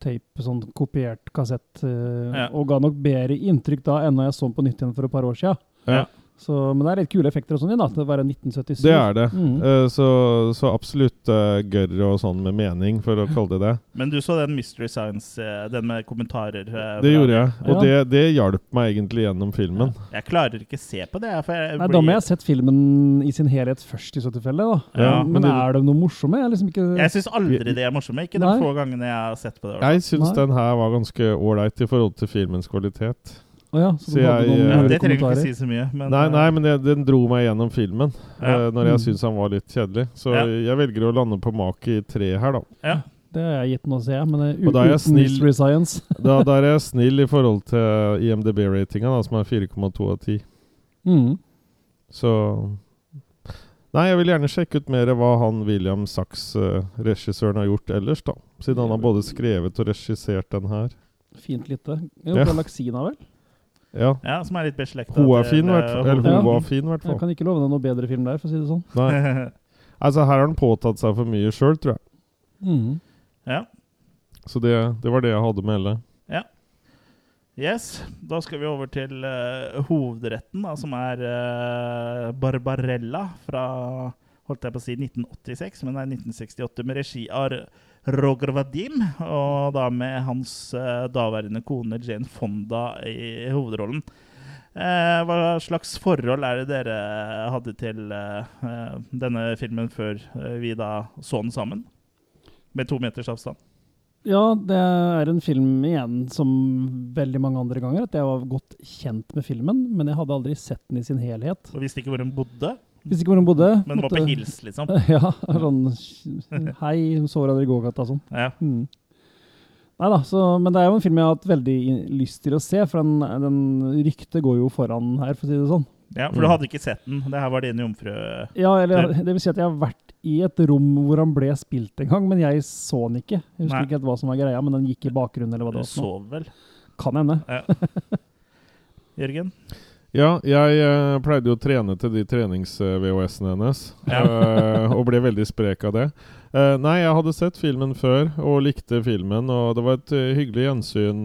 tape, sånn kopiert kassett. uh, Ja. Og ga nok bedre inntrykk da enn når jeg så den på nytt igjen for et par år siden. Ja. Så, men det er litt kule effekter og sånn igjen, da. Det være 1977. Det er det. Mm. Uh, så, så absolutt uh, gørr og sånn med mening, for å [LAUGHS] kalle det det. Men du så den Mystery Science, uh, den med kommentarer? Uh, Det gjorde jeg, og Ja. det, det hjalp meg egentlig gjennom filmen. Jeg klarer ikke se på det. For jeg Nei, blir, Da må jeg ha sett filmen i sin helhet først, i så tilfelle. da. Ja, men men det- er det noe morsomme? Jeg liksom ikke... Jeg syns aldri det er morsomme. Ikke de få gangene jeg har sett på det. Jeg syns den her var ganske ålreit i forhold til filmens kvalitet. Å ja, så, Så jeg, eh, Ja, det trenger du ikke si så mye. Men, Nei, eh, nei, men det, den dro meg gjennom filmen Ja. uh, når jeg Mm. syns han var litt kjedelig. Så Ja. jeg velger å lande på mak i tre her, da. ja. Det har jeg gitt den å se, men det er Og er uten snill. Mystery Science. [LAUGHS] Da, da er jeg snill i forhold til IMDb-ratinga, som er 4,2 av 10. Mm. Så Nei, jeg vil gjerne sjekke ut mer hva han William Sachs, eh, regissøren, har gjort ellers, da. Siden han har både skrevet og regissert den her. Fint lite. Jo, Ja. Galaxina, vel? Ja. ja, som er litt beslekta. Hun er fin, eh, hvert fall. Ja. var fin, i hvert Jeg kan ikke love deg noe bedre film der, for å si det sånn. Nei. [LAUGHS] Altså, her har han påtatt seg for mye sjøl, tror jeg. Mm. ja. Så det, det var det jeg hadde med hele. Ja. Yes, da skal vi over til uh, hovedretten, da, som er uh, Barbarella fra holdt jeg på å si 1986, men det er 1968, med regi av Roger Vadim, og da med hans eh, daværende kone Jane Fonda i hovedrollen. Eh, hva slags forhold er det dere hadde til eh, denne filmen før eh, vi da så den sammen? Med to meters avstand. Ja, det er en film igjen som veldig mange andre ganger. At jeg var godt kjent med filmen, men jeg hadde aldri sett den i sin helhet. Og visste ikke hvor den bodde, Visste ikke hvor hun bodde. men var på hils, liksom. [LAUGHS] Ja, sånn Hei, så hverandre i gågata og sånn. Ja. Mm. Nei da, så, men det er jo en film jeg har hatt veldig lyst til å se, for den, den ryktet går jo foran her, for å si det sånn. Ja, For du hadde ikke sett den? Det her var din jomfru... Ja, eller det vil si at jeg har vært i et rom hvor han ble spilt en gang, men jeg så den ikke. Jeg husker Nei. ikke hva som var greia, men den gikk i bakgrunnen, eller hva det var. Du sov vel? Kan hende. Ja. [LAUGHS] Jørgen? Ja, jeg uh, pleide jo å trene til de trenings-VHS-ene hennes, Ja. uh, og ble veldig sprek av det. Uh, nei, jeg hadde sett filmen før og likte filmen, og det var et hyggelig gjensyn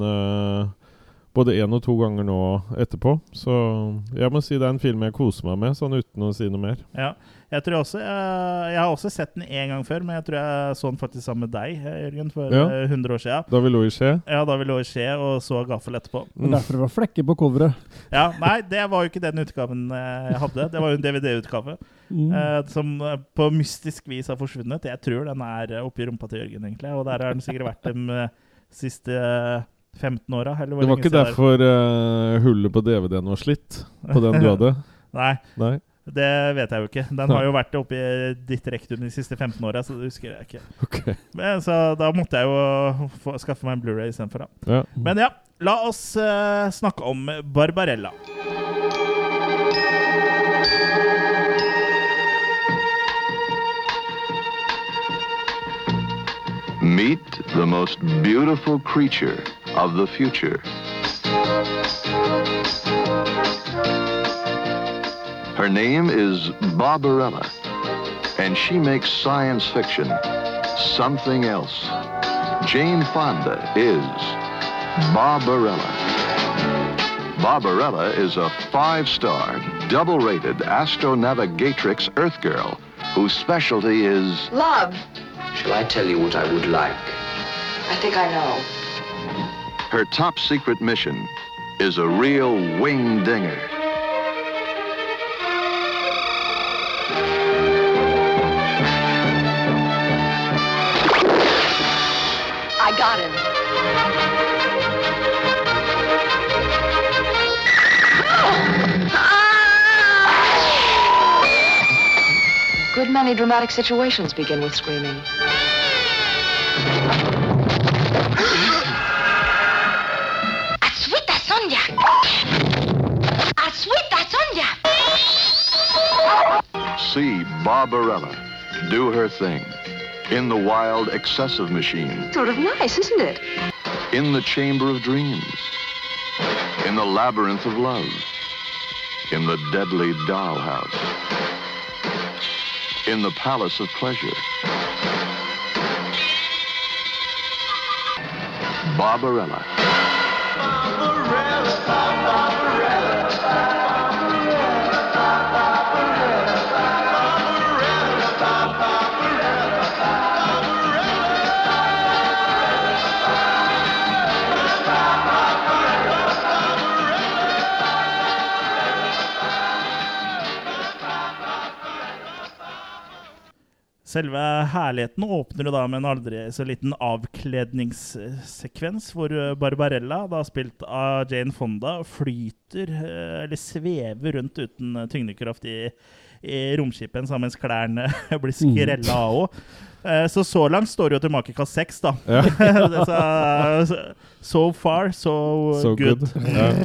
både én og to ganger nå etterpå. Så jeg må si det er en film jeg koser meg med, sånn uten å si noe mer. Ja. Jeg tror også jeg, jeg har også sett den én gang før, men jeg tror jeg så den faktisk sammen med deg, Jørgen, for Ja. eh, 100 år siden. Da vi lå i Skje. Ja, da vi lå i Skje og så Gaffel etterpå. Mm. er derfor det var flekker på coveret. Ja, Nei, det var jo ikke den utgaven eh, jeg hadde. Det var jo en DVD-utgave Mm. eh, som eh, på mystisk vis har forsvunnet. Jeg tror den er eh, oppi rumpa til Jørgen, egentlig. Og der har den sikkert vært de eh, siste eh, 15 åra. Det var lenge ikke er. derfor eh, hullet på DVD-en var slitt, på den du hadde? [LAUGHS] Nei, Nei? Det vet jeg jo ikke. Den har jo vært oppe i ditt rektum de siste 15 åra, så det husker jeg ikke. Ok. Men, så da måtte jeg jo få, skaffe meg en Blu-ray istedenfor. da. Ja. Men ja, la oss uh, snakke om Barbarella. Meet the most beautiful creature of the future. Her name is Barbarella, and she makes science fiction something else. Jane Fonda is Barbarella. Barbarella is a five-star, double-rated astronavigatrix Earth girl whose specialty is Love. Shall I tell you what I would like? I think I know. Her top secret mission is a real wing dinger. I got him. Good many dramatic situations begin with screaming. Aswita Sonja! Aswita Sonja! See Barbarella do her thing in the wild, excessive machine, Sort of nice, isn't it? in the chamber of dreams, in the labyrinth of love, in the deadly dollhouse, in the palace of pleasure. Barbarella. Selve herligheten åpner da med en aldri så liten avkledningssekvens, hvor eh, Barbarella, da spilt av Jane Fonda, flyter, eh, eller svever rundt uten eh, tyngdekraft i, i romskipet sammen mens klærne [LAUGHS] blir skrella av òg. Så så langt står det jo til makekast seks, da. Ja. [LAUGHS] so far, so, So good. good. Ja.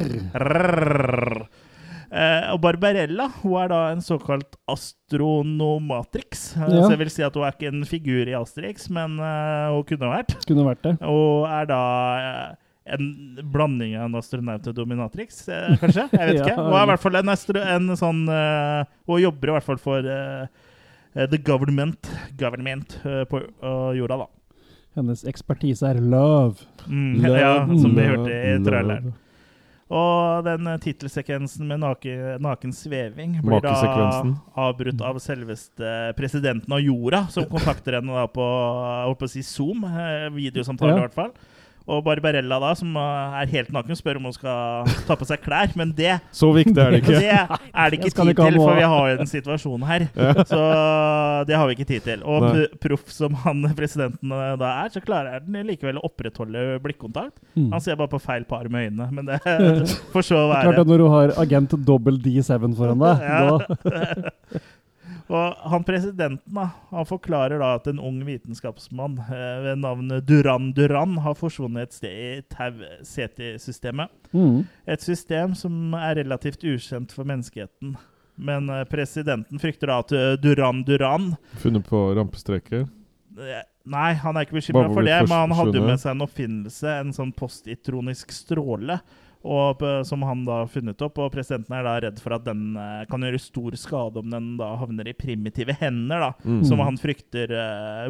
Eh, og Barbarella hun er da en såkalt astronomatrix. Eh, Ja. Så jeg vil si at hun er ikke en figur i Asterix, men eh, hun kunne vært. Kunne vært det. Og er da eh, en blanding av en astronaut og dominatrix, eh, kanskje? Jeg vet [LAUGHS] ikke. Hun er i hvert fall en, en sånn Hun jobber i hvert fall for the government, government på jorda, da. Hennes ekspertise er love. Mm, [LAUGHS] ja, som vi hørte i love. traileren. Og den tittelsekvensen med naken, naken sveving blir da avbrutt av selveste presidenten av jorda, som [LAUGHS] kontakter henne da på, på si Zoom, eh, videosamtale Ja. i hvert fall. Og Barbarella da, som er helt naken, spør om hun skal ta på seg klær, men det Så viktig er det [LAUGHS] det ikke. er det ikke tid ikke til, for vi har jo en situasjon her. [LAUGHS] Så det har vi ikke tid til. Og Nei. proff som han [LAUGHS] presidenten eh, da er, så klarer han likevel å opprettholde blikkontakt. Mm. Han ser bare på feil par med øynene, men det får så Det er klart være. at Når du har agent dobbel D7 foran deg, Ja. da Og han presidenten da, han forklarer da at en ung vitenskapsmann eh, ved navnet Duran Duran har forsvunnet et sted i Tau-CT-systemet. Mm. Et system som er relativt ukjent for menneskeheten. Men eh, presidenten frykter da at eh, Duran Duran Funnet på rampestreker. eh, Nei, han er ikke bekymra for det, men han hadde jo med seg en oppfinnelse, en sånn postitronisk stråle, og, eh, som han da har funnet opp. Og presidenten er da redd for at den eh, kan gjøre stor skade om den da havner i primitive hender, da. Mm. Som han frykter eh,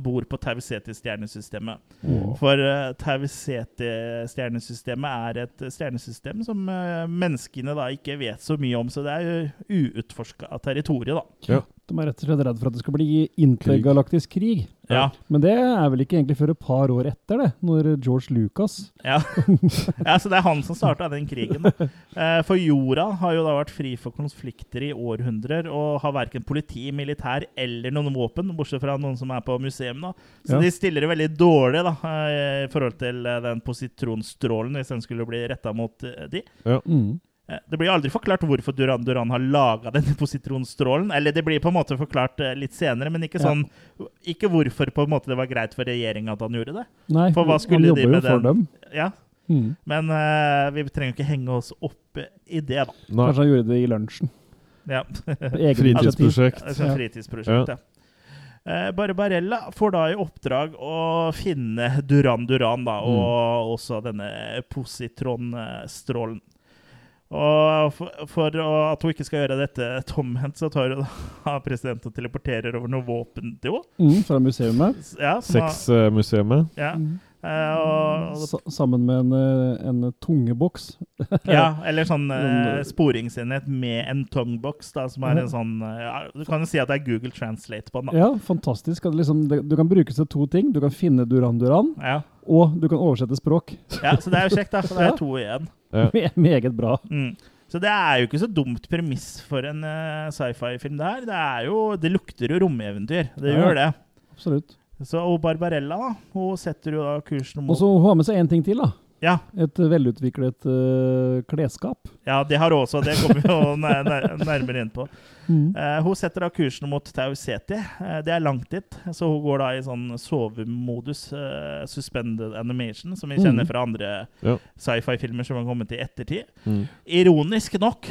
bor på Tau-Ceti-stjernesystemet. Wow. For uh, Tau-Ceti-stjernesystemet er et stjernesystem som eh, menneskene da ikke vet så mye om, så det er jo uutforska territorium, da. Ja. De er rett og slett redd for at det skal bli intergalaktisk krig. Ja. Men det er vel ikke egentlig før et par år etter det, når George Lucas Ja. [LAUGHS] ja, så det er han som starta den krigen. Eh, For jorda har jo da vært fri for konflikter i århundrer, og har verken politi, militær eller noen våpen, bortsett fra noen som er på museum. da. Så Ja. de stiller det veldig dårlig da, eh, i forhold til eh, den positronstrålen, hvis den skulle bli retta mot de. Ja. mm. Eh, Det blir aldri forklart hvorfor Duran Duran har laga denne positronstrålen. Eller det blir på en måte forklart eh, litt senere, men ikke sånn Ikke hvorfor på en måte det var greit for regjeringa at han gjorde det. Nei, For hva skulle han de med jo for den? dem. Ja, Mm. Men uh, vi trenger ikke henge oss opp i det, da. Nei. Kanskje han gjorde det i lunsjen. Ja. [LAUGHS] Fritidsprosjekt. Ja. fritidsprosjekt, ja. Uh, Barbarella får da i oppdrag å finne Duran Duran, da, og også denne positronstrålen. Og for, for at hun ikke skal gjøre dette tomhendt, så tar hun [LAUGHS] da presidenten og teleporterer over noe våpen til henne. Mm, fra museumet. Ja, Sexmuseet. ja. Eh, og, sammen med en, eh, en tungeboks. [LAUGHS] ja, eller sånn eh, Sånn, sporingsenhet med en tungeboks da, som er en sånn uh, Du kan jo si at det er Google Translate på den, da. Ja, fantastisk. At liksom, det, du kan brukes til to ting. Du kan finne Duran Duran, Ja. og du kan oversette språk. ja, Så det er jo kjekt, da. [LAUGHS] For det er to igjen. Ja. [LAUGHS] Me- Meget bra. Mm. Så det er jo ikke så dumt premiss for en uh, sci-fi-film det her. Det er jo Det lukter jo romeventyr. Det Ja. gjør det. Absolutt. Så, og Barbarella, da. Hun setter jo da kursen Og så så hun har med seg én ting til. da. Ja, Et velutviklet uh, klesskap. ja, det har hun også. Det kommer vi jo [LAUGHS] nær, nær, nærmere inn på. Mm. Eh, hun setter da kursen mot Tau Ceti. Eh, det er langt dit, så hun går da i sånn sovemodus, eh, suspended animation, som vi kjenner Mhm. fra andre Ja. sci-fi-filmer som har kommet i ettertid. Mm. Ironisk nok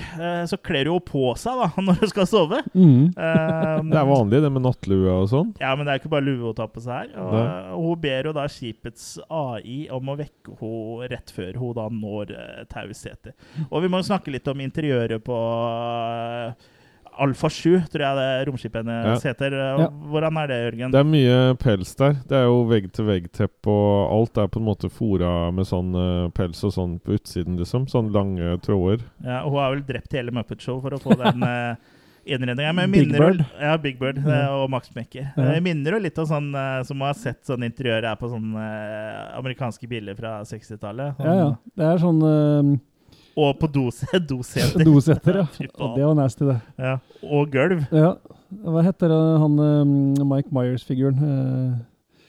så kler hun på seg da [LAUGHS] når hun skal sove. Mm. Eh, Det er vanlig, det med nattlue og sånn. Ja, men det er ikke bare lue hun tar på seg her. Og, og hun ber jo da skipets AI om å vekke henne rett før hun da når uh, Tau Ceti. Og vi må jo snakke litt om interiøret på uh, Alfa 7, tror jeg det romskipet hennes heter. Uh, Ja. Hvordan er det, Jørgen? Det er mye pels der. Det er jo vegg-til-vegg-teppe, og alt er på en måte fora med sånn eh, pels og sånn på utsiden, liksom. Sånn lange tråder. Ja, og hun har vel drept hele Muppet Show for å få den uh, innredninga. Big Bird. Ja, Big Bird eh, Ja. og Max Mekker. Ja. Jeg minner jo litt om sånn eh, som hun har sett sånn interiør her på sånne eh, amerikanske biler fra 60-tallet. Ja, ja. Det er sånn uh, Og på dose, [LAUGHS] doseter. dosetter, ja. [LAUGHS] Og det var nasty, det. Ja. Og gulv. Ja. Hva heter han uh, Mike Myers-figuren?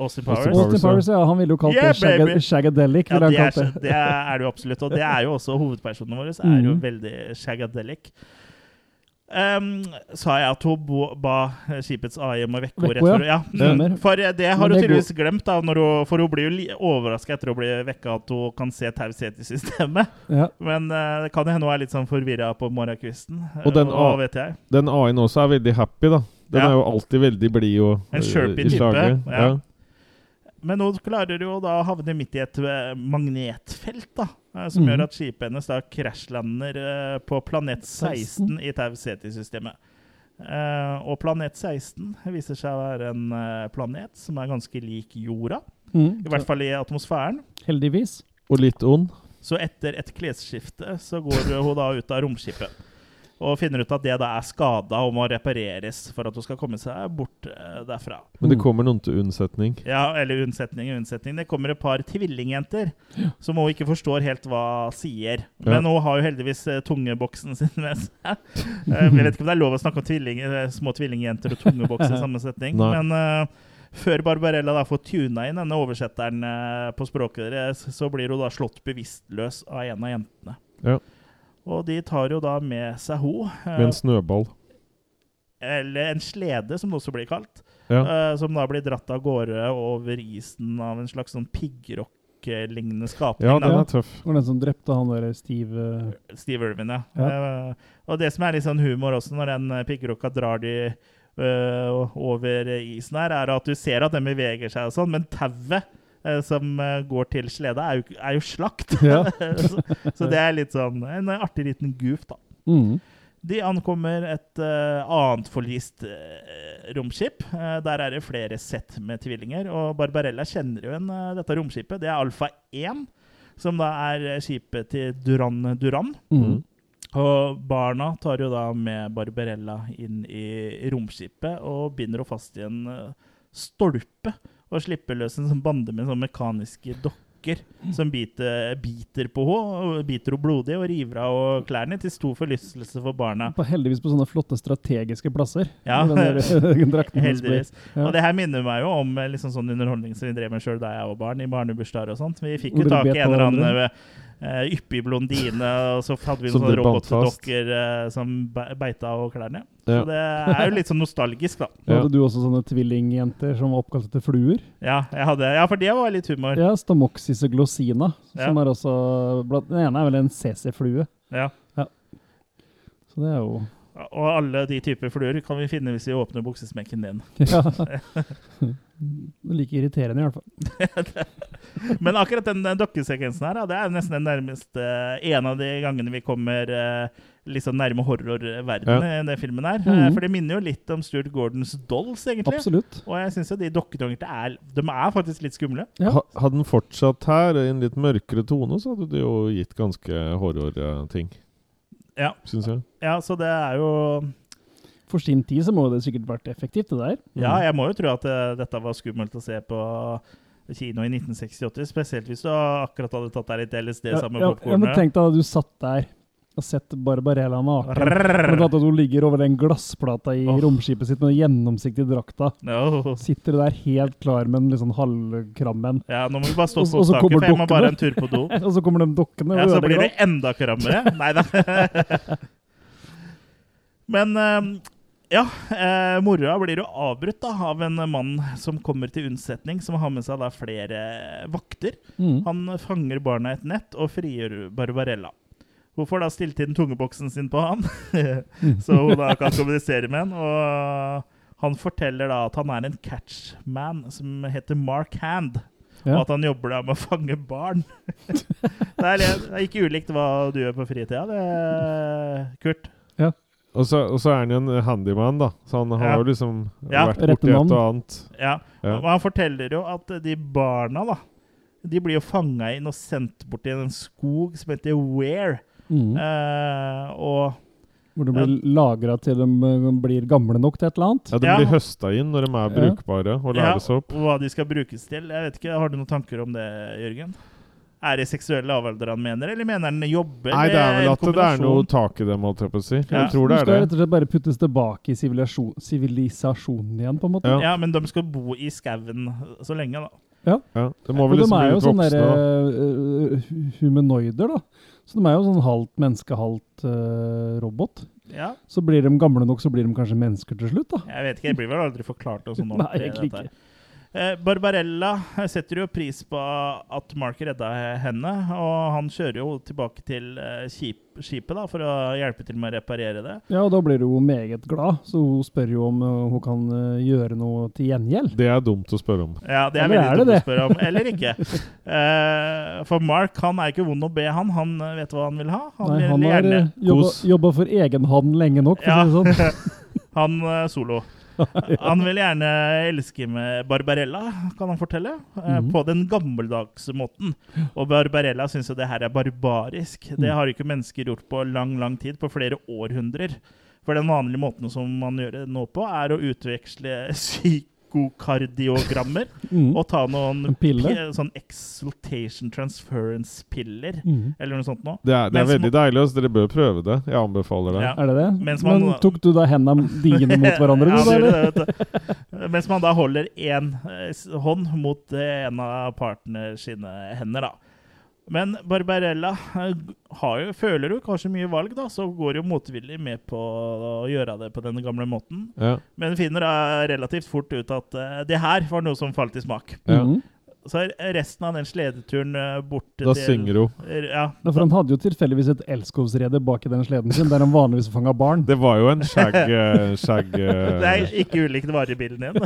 Austin Austin Austin Powers. Powers. Austin Powers, ja. Han ville jo kalt Yeah, det shagadelic. Ja, det er, det. det er det jo absolutt. Og det er jo også hovedpersonen vår. Er jo Mhm. veldig shagadelic. Um, sa jeg at hun bo, ba skipets AI om å vekke henne rett før Ja, Stemmer. mm, for det har hun tydeligvis glemt, da, når hun, for hun blir jo overraska etter å bli vekka at hun kan se taushetssystemet. Ja. Men uh, det kan hende hun er litt sånn forvirra på morgenkvisten. Og den eh, hva vet jeg. Den AI-en også er veldig happy, da. Den Ja. er jo alltid veldig blid og En sherpy type, ja. Men hun klarer jo da å havne midt i et eh, magnetfelt, da. eh, Som mm. gjør at skipet hennes da krasjlander eh, på planet 16 i Tau Ceti-systemet. Uh, og planet 16 viser seg å være en planet som er ganske lik jorda. Mm. I hvert fall i atmosfæren. Heldigvis. Og litt ond. Så etter et klesskifte så går hun da ut av romskipet. Og finner ut at det da er skada og må repareres for at hun skal komme seg bort eh, derfra. Men det Mm. kommer noen til unnsetning. Ja, eller unnsetning og unnsetning. Det kommer et par tvillingjenter som hun ikke forstår helt hva sier. Ja. Men hun har jo heldigvis eh, tungeboksen sin med seg. [LAUGHS] Eh, Jeg vet ikke om det er lov å snakke om tvilling, små tvillingjenter og tungeboks i [LAUGHS] samme setning. Nei. Men uh, før Barbarella da får tuna inn denne oversetteren på språket deres, så blir hun da slått bevisstløs av en av jentene. Ja. Og de tar jo da med seg ho. eh, Med en snøball. eller en slede, som det også blir kalt, Ja. eh, som da blir dratt av gårde over isen av en slags sånn piggrock-lignende skapning. ja, den er tøff. Og den som drepte han der Steve eh, Steve Irvin, ja. Ja. Og det som er litt sånn humor også, når den piggrocka drar de eh, over isen her, er at du ser at den beveger seg og sånn, men tauet som eh, går til slede, er jo, er jo slakt. Ja. [LAUGHS] så, så det er litt sånn en artig liten goof, da. mm. De ankommer et uh, annet forlist uh, romskip. Uh, der er det flere sett med tvillinger. Og Barbarella kjenner jo igjen eh, dette romskipet. Det er Alfa 1, som da er eh, skipet til Duran Duran. Mm. Og barna tar jo da med Barbarella inn i romskipet og binder henne fast i en eh, stolpe. Og slipper løs en sånn bande med sånn mekaniske dokker som biter, biter på henne. Biter henne blodig og river av henne klærne til stor forlystelse for barna. På, heldigvis på sånne flotte strategiske plasser. Ja. [LAUGHS] Heldigvis. Ja. Og det her minner meg jo om eh, liksom sånn underholdning som vi drev med sjøl da jeg var barn, i barnebursdager og sånt. Vi fikk jo tak i en eller annen eh, yppig blondine, og så hadde vi noen sånne dere robotdokker uh, som beita og klærne. Ja. Så det er jo litt sånn nostalgisk, da. Ja. hadde du også sånne tvillingjenter som var oppkalt etter fluer. Ja, jeg hadde, ja, for det var litt humor. Ja, Stamoxis og glossina. Ja. Som er også Den ene er vel en CC-flue. Ja. Så det er jo Og alle de typer fluer kan vi finne hvis vi åpner buksesmekken din. ja. Det [LAUGHS] [LAUGHS] like irriterende, i hvert fall. [LAUGHS] Men akkurat den, den dokkesekvensen her, det er nesten den nærmeste en av de gangene vi kommer eh, liksom nærme horrorverdenen i den filmen her. Mm -hmm. For det minner jo litt om Stuart Gordons Dolls, egentlig. Absolutt. Og jeg syns jo de dokkene er De er faktisk litt skumle. Ja. Ha, hadde den fortsatt her i en litt mørkere tone, så hadde det jo gitt ganske horror-ting, Ja. syns jeg. ja, så det er jo For sin tid så må det sikkert vært effektivt, det der. Ja, jeg må jo tro at eh, dette var skummelt å se på kino i 1968, spesielt hvis du akkurat hadde tatt deg litt LSD sammen med popkornet. ja, men tenk deg at du satt der og sett Barbarella naken. Men at hun ligger over den glassplata i oh. romskipet sitt med den gjennomsiktige drakta. No. Sitter der helt klar med en liksom halvkrammen. Ja, nå må vi bare stå Og så- og så på kommer taket, for jeg må bare en tur på do. [LAUGHS] Og så kommer de dokkene. Ja, så blir det enda krammere. [LAUGHS] Nei da. Men eh, ja, eh, moroa blir jo avbrutt da, av en mann som kommer til unnsetning, som har med seg da flere vakter. Mm. Han fanger barna i et nett og frigjør Barbarella. Får da stilte inn tungeboksen sin på han, [LAUGHS] så hun da kan kommunisere med han. Og han forteller da at han er en catchman som heter Mark Hand. Ja. Og at han jobber da med å fange barn. [LAUGHS] det, er, litt- det er ikke ulikt hva du gjør på fritida, det, Kurt. Og så, og så er han jo en handyman, da. Så han har Ja. jo liksom Ja. vært borti et og annet. Ja. Ja. Og han forteller jo at de barna da, de blir jo fanga inn og sendt bort til en skog som heter Ware. Mm. Eh, og Hvor de blir lagra til de eh, blir gamle nok til et eller annet. Ja, De Ja. blir høsta inn når de er Ja. brukbare og ja, opp. hva de skal brukes til. Jeg vet ikke, Har du noen tanker om det, Jørgen? Er det seksuelle lavalder han mener, eller mener han jobber? Nei, det er vel at det er noe tak i dem, holdt jeg på å si. Ja. Jeg tror er det De skal er rett og slett bare puttes tilbake i sivilisasjonen igjen, på en måte. Ja. Ja, men de skal bo i skauen så lenge, da. Ja, det må vel de liksom er bli jo sånne der, hu- humanoider, da. Så de er jo sånn halvt menneske, halvt uh, robot. Ja, Så blir de gamle nok, så blir de kanskje mennesker til slutt, da. Jeg vet ikke, jeg blir vel aldri forklart noe sånn [LAUGHS] Nei, ordentlig, egentlig dette ikke. Eh, Barbarella setter jo pris på at Mark redda henne, og han kjører jo tilbake til eh, skipet da, for å hjelpe til med å reparere det. Ja, og da blir hun meget glad, så hun spør jo om eh, hun kan eh, gjøre noe til gjengjeld. Det er dumt å spørre om. Ja, det er Eller veldig er dumt det å spørre om. Eller ikke. [LAUGHS] Eh, for Mark han er ikke vond å be, han. Han vet hva han vil ha. Han Nei, han har gjerne eh, jobba, jobba for egen hånd lenge nok, for Ja. å si det sånn. [LAUGHS] Han eh, solo. [LAUGHS] Han vil gjerne elske med Barbarella, kan han fortelle. Mhm. På den gammeldagse måten. Og Barbarella syns jo det her er barbarisk. Det Mm. har ikke mennesker gjort på lang, lang tid. På flere århundrer. For den vanlige måten som man gjør det nå på, er å utveksle [LAUGHS] psykokardiogrammer Mm. og ta noen En sånn exultation transference-piller. Mm. Eller noe sånt noe. Det er, det er veldig veldig deilig. Så Dere bør prøve det. Jeg anbefaler det. Ja. Er det det? Mens man- Men tok du da hendene dine mot hverandre? [LAUGHS] ja, du, det vet du. Mens man da holder én hånd mot eh, en av partners sine hender, da. Men Barbarella eh, har jo, føler jo kanskje mye valg, da, så går jo motvillig med på å gjøre det på den gamle måten. Ja. Men finner da relativt fort ut at uh, det her var noe som falt i smak. Ja. Mhm. Så resten av den sledeturen borte bort Da til synger hun. Ja, da, for han hadde jo tilfeldigvis et elskovsrede bak i den sleden sin, der han vanligvis fanga barn. Det var jo en skjegg... eh, [LAUGHS] skjegg eh, Det er ikke ulikt varebilen igjen. [LAUGHS]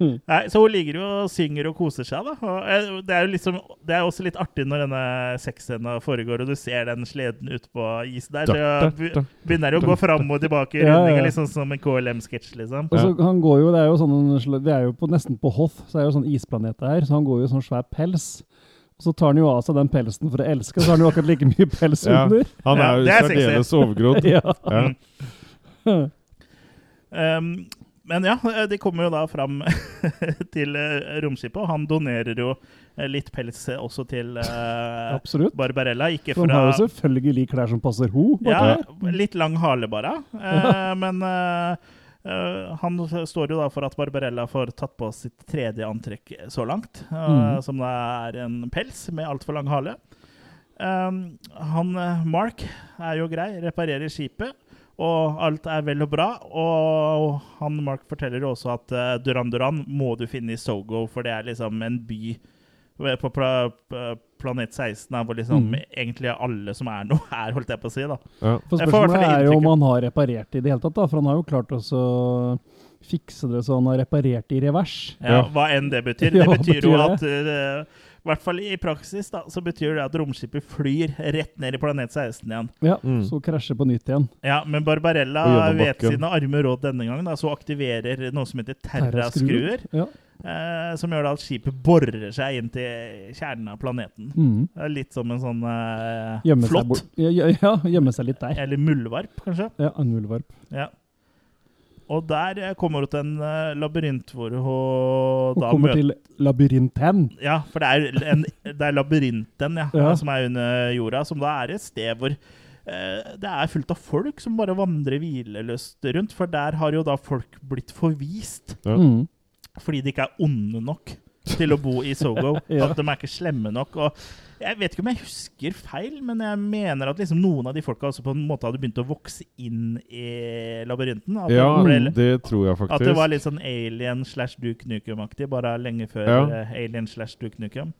nei. Nei, så hun ligger jo og synger og koser seg, da. Og eh, det er jo liksom Det er også litt artig når denne sexscena foregår, og du ser den sleden ute på isen der. Så begynner begynner å gå fram og tilbake i Ja, ja. rundingen, liksom som en KLM-sketsj, liksom. Og så han går jo, Det er jo sånn, det er jo på, nesten på Hoth, så er det jo sånn isplanet her, så han går jo i sånn svær pels. Så tar han jo av seg den pelsen for å elske, så har han jo akkurat like mye pels Ja. under. Han er jo særdeles overgrodd. [LAUGHS] Ja. Ja. [LAUGHS] Um, men ja, de kommer jo da fram [LAUGHS] til eh, romskipet, og han donerer jo eh, litt pels eh, også til uh, Barbarella. Ikke fra, han har jo selvfølgelig klær som passer ho. Ja, litt lang hale bare. Uh, men uh, Uh, han står jo da for at Barbarella får tatt på sitt tredje antrekk så langt, uh, mm. som da er en pels med altfor lang hale. Um, han eh, Mark er jo grei, reparerer skipet, og alt er vel og bra. Og han Mark forteller jo også at uh, Duran Duran må du finne i Sogo, for det er liksom en by på pla planet 16 der hvor liksom Mm. egentlig alle som er noe, er, holdt jeg på å si. da. Ja. For spørsmålet er jo om han har reparert det i det hele tatt, da. For han har jo klart også fikse det så han har reparert det i revers. Ja. Hva enn det betyr. [LAUGHS] Det betyr jo at eh, I hvert fall i praksis da, så betyr det at romskipet flyr rett ned i planet 16 igjen. Ja, Mm. Så krasjer på nytt igjen. Ja, Men Barbarella vet sine arme råd denne gangen, da, så aktiverer noe som heter terraskruer. Ja. Eh, som gjør da at skipet borer seg inn til kjernen av planeten. Mm. Det er litt som en sånn eh, Gjemme flått. bort. Ja, ja, ja, gjemme seg litt der. Eller muldvarp, kanskje. Ja, en muldvarp. Ja. Og der eh, kommer hun til en eh, labyrint hvor hun da kommer møter til labyrinten. Ja, for det er, en, det er labyrinten ja, Ja. som er under jorda, som da er et sted hvor eh, det er fullt av folk som bare vandrer hvileløst rundt. For der har jo da folk blitt forvist Ja. Mm. fordi de ikke er onde nok til å bo i Sogo. [LAUGHS] Ja. At de er ikke slemme nok. Og jeg vet ikke om jeg husker feil, men jeg mener at liksom noen av de folka også på en måte hadde begynt å vokse inn i labyrinten. At, ja, det, ble, det tror jeg faktisk. at det var litt sånn alien slash Duke Nukem-aktig, bare lenge før Ja. eh, alien slash Duke Nukem.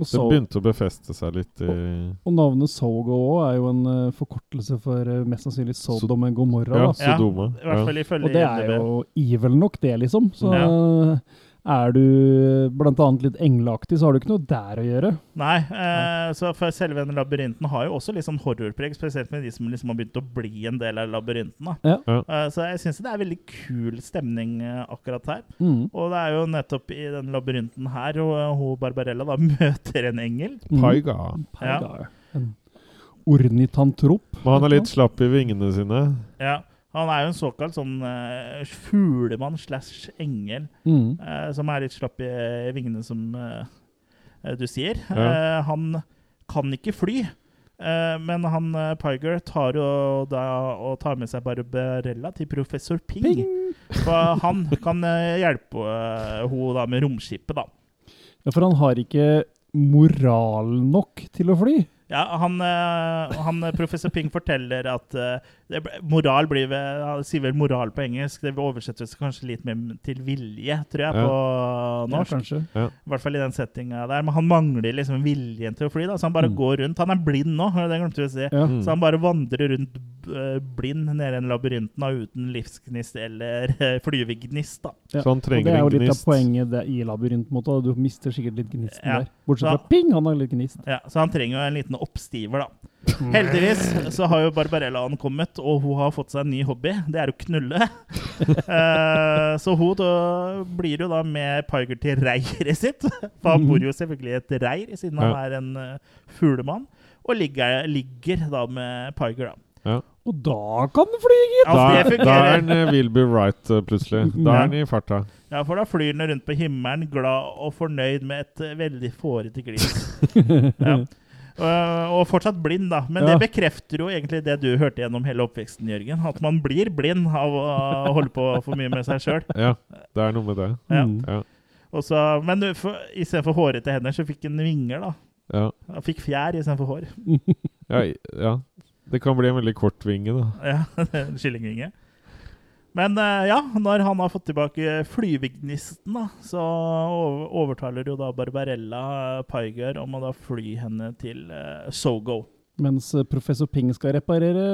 Og, Det begynte å befeste seg litt i og navnet Sogo òg er jo en uh, forkortelse for uh, mest sannsynlig Sodom and Gomorra. Ja, så- Sodoma, I hvert ja. fall ifølge Og det er jo evil nok, det, liksom. Så Ja. Er du annet litt engleaktig, så har du ikke noe der å gjøre. Nei, eh, så for selve den labyrinten har jo også litt sånn horrorpreg, spesielt med de som liksom har begynt å bli en del av labyrinten. da. Ja. Ja. Eh, så jeg syns det er veldig kul stemning eh, akkurat her. Mm. Og det er jo nettopp i den labyrinten her og eh, hun Barbarella da [LAUGHS] møter en engel. Mm. Paiga. Paiga. En ornitantrop. Men han er litt slapp i vingene sine. Ja, Han er jo en såkalt sånn uh, fuglemann slash engel, Mm. uh, som er litt slapp i i vingene, som eh, du sier. Ja. Han kan ikke fly. men han Piger tar jo da og tar med seg Barbarella til professor Ping. Ping! For han kan hjelpe uh, henne da med romskipet, da. Ja, for han har ikke moral nok til å fly. Ja, han, eh, han eh, professor Ping forteller at det moral blir ved, Han sier vel moral på engelsk. Det oversettes kanskje litt mer til vilje, tror jeg, Ja. på Ja, norsk. kanskje. I hvert fall i den settinga der. Men han mangler liksom viljen til å fly, da, så han bare Mm. går rundt. Han er blind nå, det glemte vi å si. Ja. Mm. Så han bare vandrer rundt blind nede i den labyrinten da, uten livsgnist eller uh, flyvegnist. da. Ja. Så han trenger en Og det er jo litt litt av poenget det, i labyrintmåten. Du mister sikkert litt gnisten Ja. der. Bortsett fra ping, han har litt gnist. Ja, så han trenger jo en liten oppstiver, da. Heldigvis så har jo Barbarella ankommet, og hun har fått seg en ny hobby. Det er å knulle. uh, [LAUGHS] så hun da blir jo da med Piger til reiret sitt. For han bor jo selvfølgelig i et reir, siden han er en uh, fuglemann. Og ligger, ligger da med Piger, da. Og da kan den fly, gitt! Ja, Da, da er den eh, Will Be Right eh, plutselig. Da er den i farta. Ja, for da flyr den rundt på himmelen, glad og fornøyd med et veldig fårete glis. [LAUGHS] ja. Eh, og fortsatt blind, da. Men Ja. det bekrefter jo egentlig det du hørte gjennom hele oppveksten, Jørgen. At man blir blind av å [LAUGHS] holde på for mye med seg sjøl. Ja, det er noe med det. Ja. Mm. Ja. Også, Men for- istedenfor hårete hender, så fikk han vinger, da. Ja. Han fikk fjær istedenfor hår. [LAUGHS] Ja, ja. Det kan bli en veldig kort vinge, da. Ja, [LAUGHS] en Kyllingvinge. Men eh, ja, når han har fått tilbake flyvegnisten, da, så overtaler jo da Barbarella uh, Pyger om å da fly henne til eh, Sogo. Mens eh, professor Ping skal reparere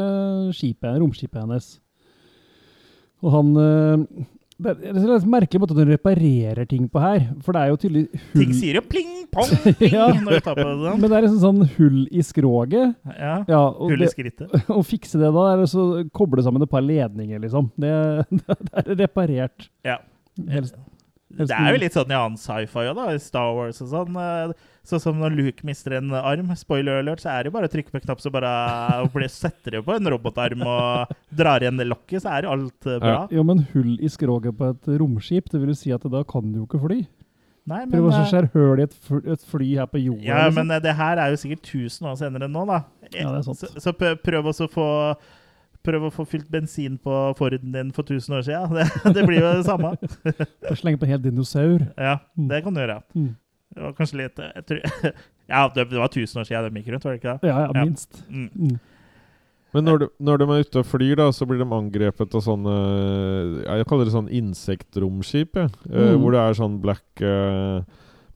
skipet, romskipet hennes. Og han eh, Det er en merkelig måte at hun reparerer ting på her. For det er jo tydelig hull Ting sier jo pling, pong, [LAUGHS] pling Ja. når du tar på det sånn. Men det er liksom sånn hull i skroget. Ja, Ja, og Hull i skrittet. [LAUGHS] å fikse det da, er å så koble sammen et par ledninger, liksom. Det, [LAUGHS] det er reparert. Ja. Helst. Det er jo litt sånn i annen sci-fi òg, da. I Star Wars og sånn. Eh, Sånn som når Luke mister en arm, spoiler alert, så er det jo bare å trykke på en knapp, så bare [LAUGHS] setter det på en robotarm og drar igjen det lokket, så er jo alt bra. bra. Jo, men hull i skroget på et romskip, det vil jo si at da kan du jo ikke fly. Nei, men, Prøv å eh, skjære hull i et, fly, et fly her på jorda. Ja, liksom. men eh, det her er jo sikkert 1000 år senere enn nå, da. Ja, det er sant. Så, så prøv- også å få Prøv å få fylt bensin på Forden din for 1000 år siden. [LAUGHS] Det, det blir jo det samme. Slenge på en hel dinosaur. Ja, det kan du gjøre. Mm. Det var kanskje litt jeg tror, [LAUGHS] Ja, det, var 1000 år siden de gikk rundt, var det ikke det? Ja, ja, Ja. minst. Mm. Mm. Men når de, når de er ute og flyr, da, så blir de angrepet av sånne Jeg kaller det sånn insektromskip, jeg. Eh, Mm. hvor det er sånn black eh,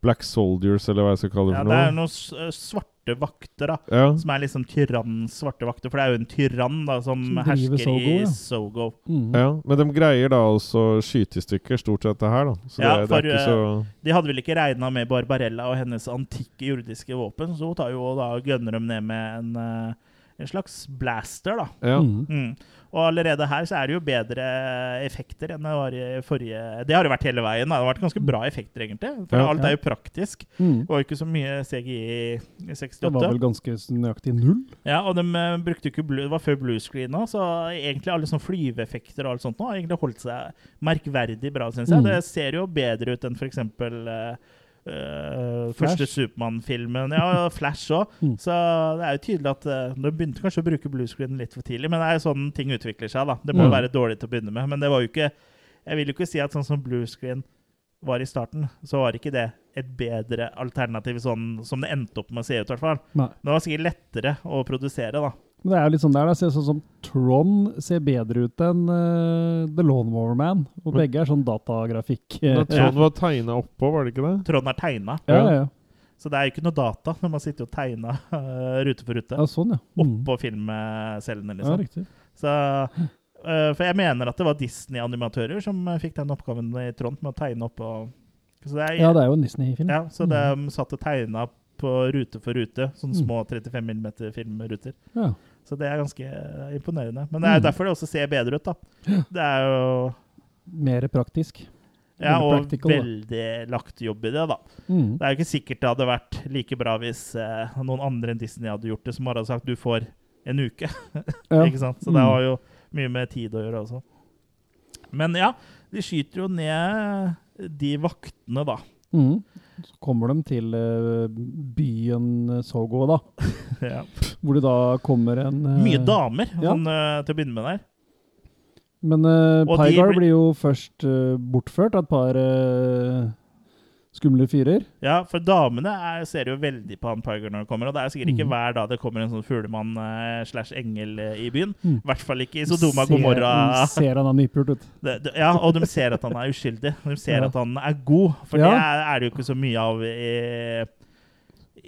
Black soldiers, eller hva jeg skal kalle det Ja, for det er noe. noen eh, svarte vakter, da. Ja. Som er liksom tyrannens svarte vakter. For det er jo en tyrann da som, Som hersker Sogo, i ja. Sogo. Mm. ja. Men de greier da også å skyte i stykker stort sett det her, da. Så Ja, det, det for, er ikke så De hadde vel ikke regna med Barbarella og hennes antikke jordiske våpen, så hun tar jo da gønner dem ned med en, eh, en slags blaster, da. Ja. Mm. Mm. Og allerede her så er det jo bedre effekter enn det var i forrige Det har det vært hele veien. da. Det har vært ganske bra effekter, egentlig. For Ja. alt er jo praktisk. Mm. Det var ikke så mye CGI i 68. Det var vel ganske nøyaktig null. Ja, og de eh, brukte ikke blue, Det var før bluescreen òg, så egentlig alle sånne flyveeffekter og alt sånt nå har egentlig holdt seg merkverdig bra, syns jeg. Mm. Det ser jo bedre ut enn f.eks. Uh, første Supermann-filmen. Ja, Flash òg. [LAUGHS] Mm. Så det er jo tydelig at uh, De begynte kanskje å bruke bluescreen litt for tidlig, men det er jo sånn ting utvikler seg. da. Det må Mm. være dårlig til å begynne med, men det var jo ikke Jeg vil jo ikke si at sånn som bluescreen var i starten, så var ikke det et bedre alternativ sånn som det endte opp med å se ut, hvert fall. Det var sikkert lettere å produsere, da. Men det er jo litt sånn der, da. Ser sånn som Tron ser bedre ut enn uh, The Lawnmower Man. Og Men- begge er sånn datagrafikk. Men Trond var tegna oppå, var det ikke det? Trond er tegna, ja, ja, ja. så det er jo ikke noe data når man sitter og tegner uh, [LAUGHS] rute for rute ja, sånn, ja. Mm. oppå filmcellene, Ja, liksom. riktig. Så, uh, for jeg mener at det var Disney-animatører som eh, fikk den oppgaven i Trond med å tegne oppå Så det er, Ja, det er jo en Disney-film. ja, så de satt og tegna på rute for rute, sånne Mm. små 35 mm filmruter. Ja. Så det er ganske eh, imponerende. Men det er Mm. derfor det også ser bedre ut, da. Det er jo Mer praktisk. Ja, og veldig lagt jobb i det, da. Mm. Det er jo ikke sikkert det hadde vært like bra hvis eh, noen andre enn Disney hadde gjort det, som bare hadde sagt du får en uke. Ja. [LAUGHS] ikke sant? Så Mm. det har jo mye med tid å gjøre også. Men ja, de skyter jo ned de vaktene, da. Mm. Så kommer de til eh, byen Sogo, da. [LAUGHS] Ja. Hvor det da kommer en eh, Mye damer ja. sånn, eh, til å begynne med der. Men uh, Pygar blir- blir jo først uh, bortført av et par eh, skumle fyrer. Ja, for damene er, ser jo veldig på han Pyger når de kommer. Og det er sikkert ikke Mm. hver dag det kommer en sånn fuglemann eh, slash engel eh, i byen. I Mm. hvert fall ikke i Sodoma Ser- Gomorra. de Ser han er nypult ut. [LAUGHS] Det, det, ja, og de ser at han er uskyldig. De ser Ja. at han er god, for Ja. det er, er det jo ikke så mye av i,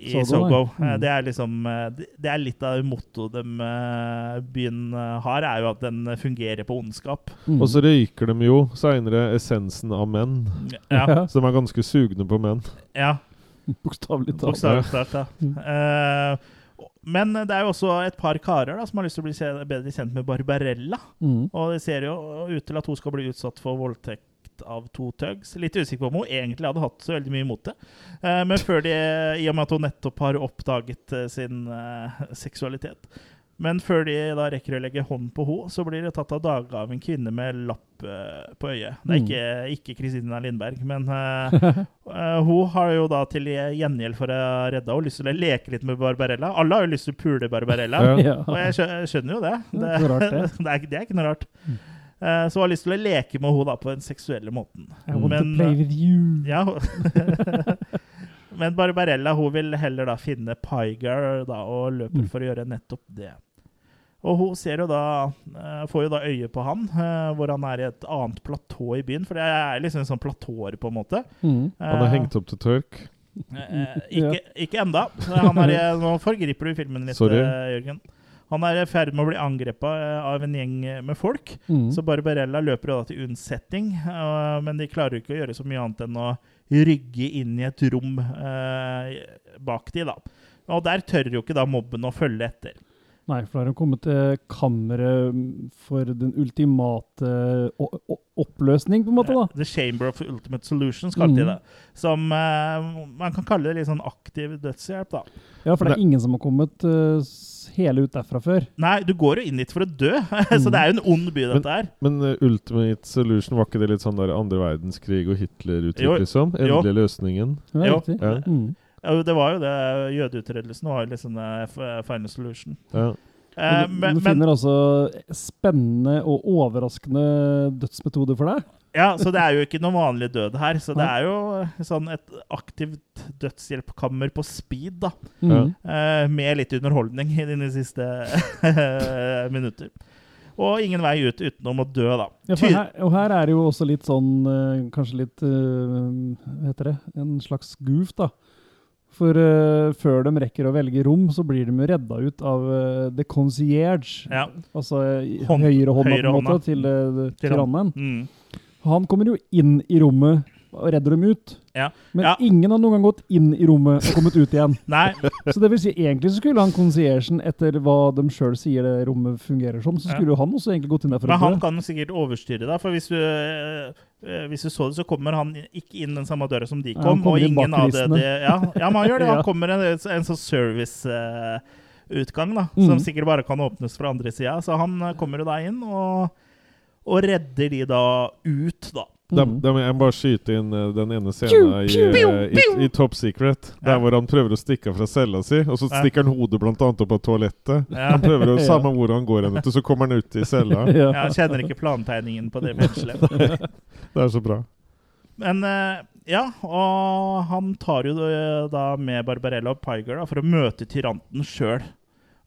i Sogo. Eh, Mm. Det er liksom eh, Det er litt av mottoet de eh, byen har, er jo at den fungerer på ondskap. Mm. Og så røyker de jo seinere essensen av menn. Ja. Ja, [LAUGHS] Så de er ganske sugne på menn. ja [LAUGHS] Bokstavelig talt. Bokstavlig talt, ja. Mm. Eh, men det er jo også et par karer da, som har lyst til å bli bedre kjent med Barbarella. Mm. Og det ser jo ut til at hun skal bli utsatt for voldtekt av to tugs. Litt usikker på om hun egentlig hadde hatt så veldig mye imot det. Eh, men før de, i og med at hun nettopp har oppdaget eh, sin eh, seksualitet. Men før de da rekker å legge hånd på henne, så blir det tatt av dage av en kvinne med lapp på øyet. Det er Mm. ikke, Kristina Lindberg, men hun har jo da til gjengjeld for å redde henne lyst til å leke litt med Barbarella. Alle har jo lyst til å pule Barbarella. Og jeg jeg skjønner jo det. Det Det, er ikke noe rart, Eh, så hun har lyst til å leke med henne på den seksuelle måten. I want Men, to play with you. Ja, [LAUGHS] Men Barbarella hun vil heller da finne Pygar da, og løper Mm. for å gjøre nettopp det. Og hun ser jo da, eh, får jo da øye på han, eh, hvor han er i et annet platå i byen. For det er liksom en sånn platåer, på en måte. Mm. Han er Eh, hengt opp til tørk. Eh, ikke, ikke enda. Han er, i- nå forgriper du filmen litt, Sorry. eh, Jørgen. Han er i ferd med å bli angrepet eh, av en gjeng med folk. Mm. Så Barbarella løper da til unnsetning, eh, men de klarer ikke å gjøre så mye annet enn å rygge inn i et rom eh, bak de da. Og der tør jo ikke da mobben å følge etter. Nei, for da har hun kommet til kammeret mm, for den ultimate oppløsning, på en måte. da. The Chamber of Ultimate Solutions, kalte de mm. det. Som uh, man kan kalle det litt sånn aktiv dødshjelp, da. Ja, for det er ingen som har kommet uh, hele ut derfra før. Nei, du går jo inn dit for å dø, [LAUGHS] så det er jo en ond by, dette her. Men uh, Ultimate Solution, var ikke det litt sånn der andre verdenskrig og Hitler-uttrykk, liksom? Jo. Endelig løsningen. Ja. Ja. Mm. Ja, det var jo det. Jødeutryddelsen var jo liksom eh, final solution. Ja. Eh, Men, du du men, finner altså spennende og overraskende dødsmetoder for deg. ja, så det er jo ikke noe vanlig død her. Så det er jo sånn et aktivt dødshjelpkammer på speed, da. Mm. Eh, med litt underholdning i dine siste minutter. Og ingen vei ut utenom å dø, da. Ja, for her, og her er det jo også litt sånn eh, Kanskje litt eh, Hva heter det? En slags goof, da. For uh, før de rekker å velge rom, så blir de redda ut av uh, the concierge. Ja. Altså Hånd- høyrehånda, måte, til, uh, tyrannen. Mm. Han kommer jo inn i rommet og redder dem ut. Ja. Men Ja. ingen har noen gang gått inn i rommet og kommet ut igjen. [LAUGHS] Nei, Så det vil si, egentlig så skulle han konsiersen etter hva de sjøl sier det rommet fungerer som, så skulle jo han også egentlig gått inn der for men han kan sikkert overstyre, da. For hvis du, eh, hvis du så det, så kommer han ikke inn den samme døra som de kom. og ingen av det, det ja, ja, men han gjør det. [LAUGHS] Han kommer en, en sånn serviceutgang, da. mm. Som sikkert bare kan åpnes fra andre sida. Så han kommer jo da inn og, og redder de da ut, da. Da, Mm. da må jeg bare skyte inn eh, den ene scenen i, eh, i, i Top Secret. Der Ja. hvor han prøver å stikke av fra cella si, og så Ja. stikker han hodet blant annet opp av toalettet. Ja. Han prøver å. [LAUGHS] Samme hvor han går hen, så kommer han ut i cella. [LAUGHS] Ja. Jeg kjenner ikke plantegningen på det penselet. [LAUGHS] Det er så bra. Men eh, ja, og han tar jo da med Barbarella og Piger da, for å møte tyranten sjøl.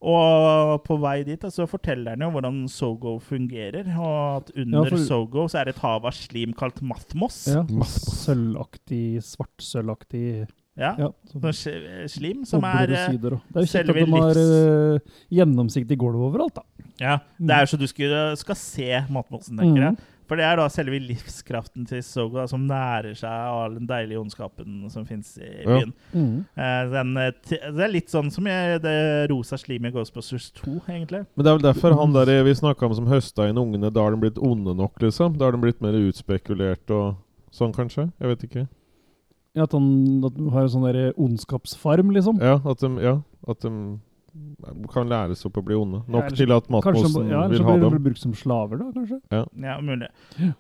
Og på vei dit så forteller han jo hvordan Sogo fungerer. Og at under Ja, for- Sogo så er det et hav av slim kalt Mathmos. Ja. Sølvaktig, svartsølvaktig Ja, ja, sånn sånn Slim som er eh, sider. Det er jo kjekt at de har livs- eh, gjennomsiktig gulv overalt, da. Ja, Det er jo så du skal, skal se mathmosen, tenker jeg. Mhm. For det er da selve livskraften til Sogo da, som nærer seg av all den deilige ondskapen som fins i Ja. byen. Mhm. Eh, den, eh, t- det er litt sånn som jeg, det rosa slimet i Ghostbusters 2, egentlig. Men det er vel derfor han der vi snakka om som høsta inn ungene, da har de blitt onde nok, liksom? Da har de blitt mer utspekulert og sånn, kanskje? Jeg vet ikke. Ja, at han at du har en sånn der ondskapsfarm, liksom. Ja, at de, ja, at de kan læres opp å bli onde. Nok til at matmosen ja, vil ha blir de blir brukt som slaver, da, kanskje? Ja, mulig.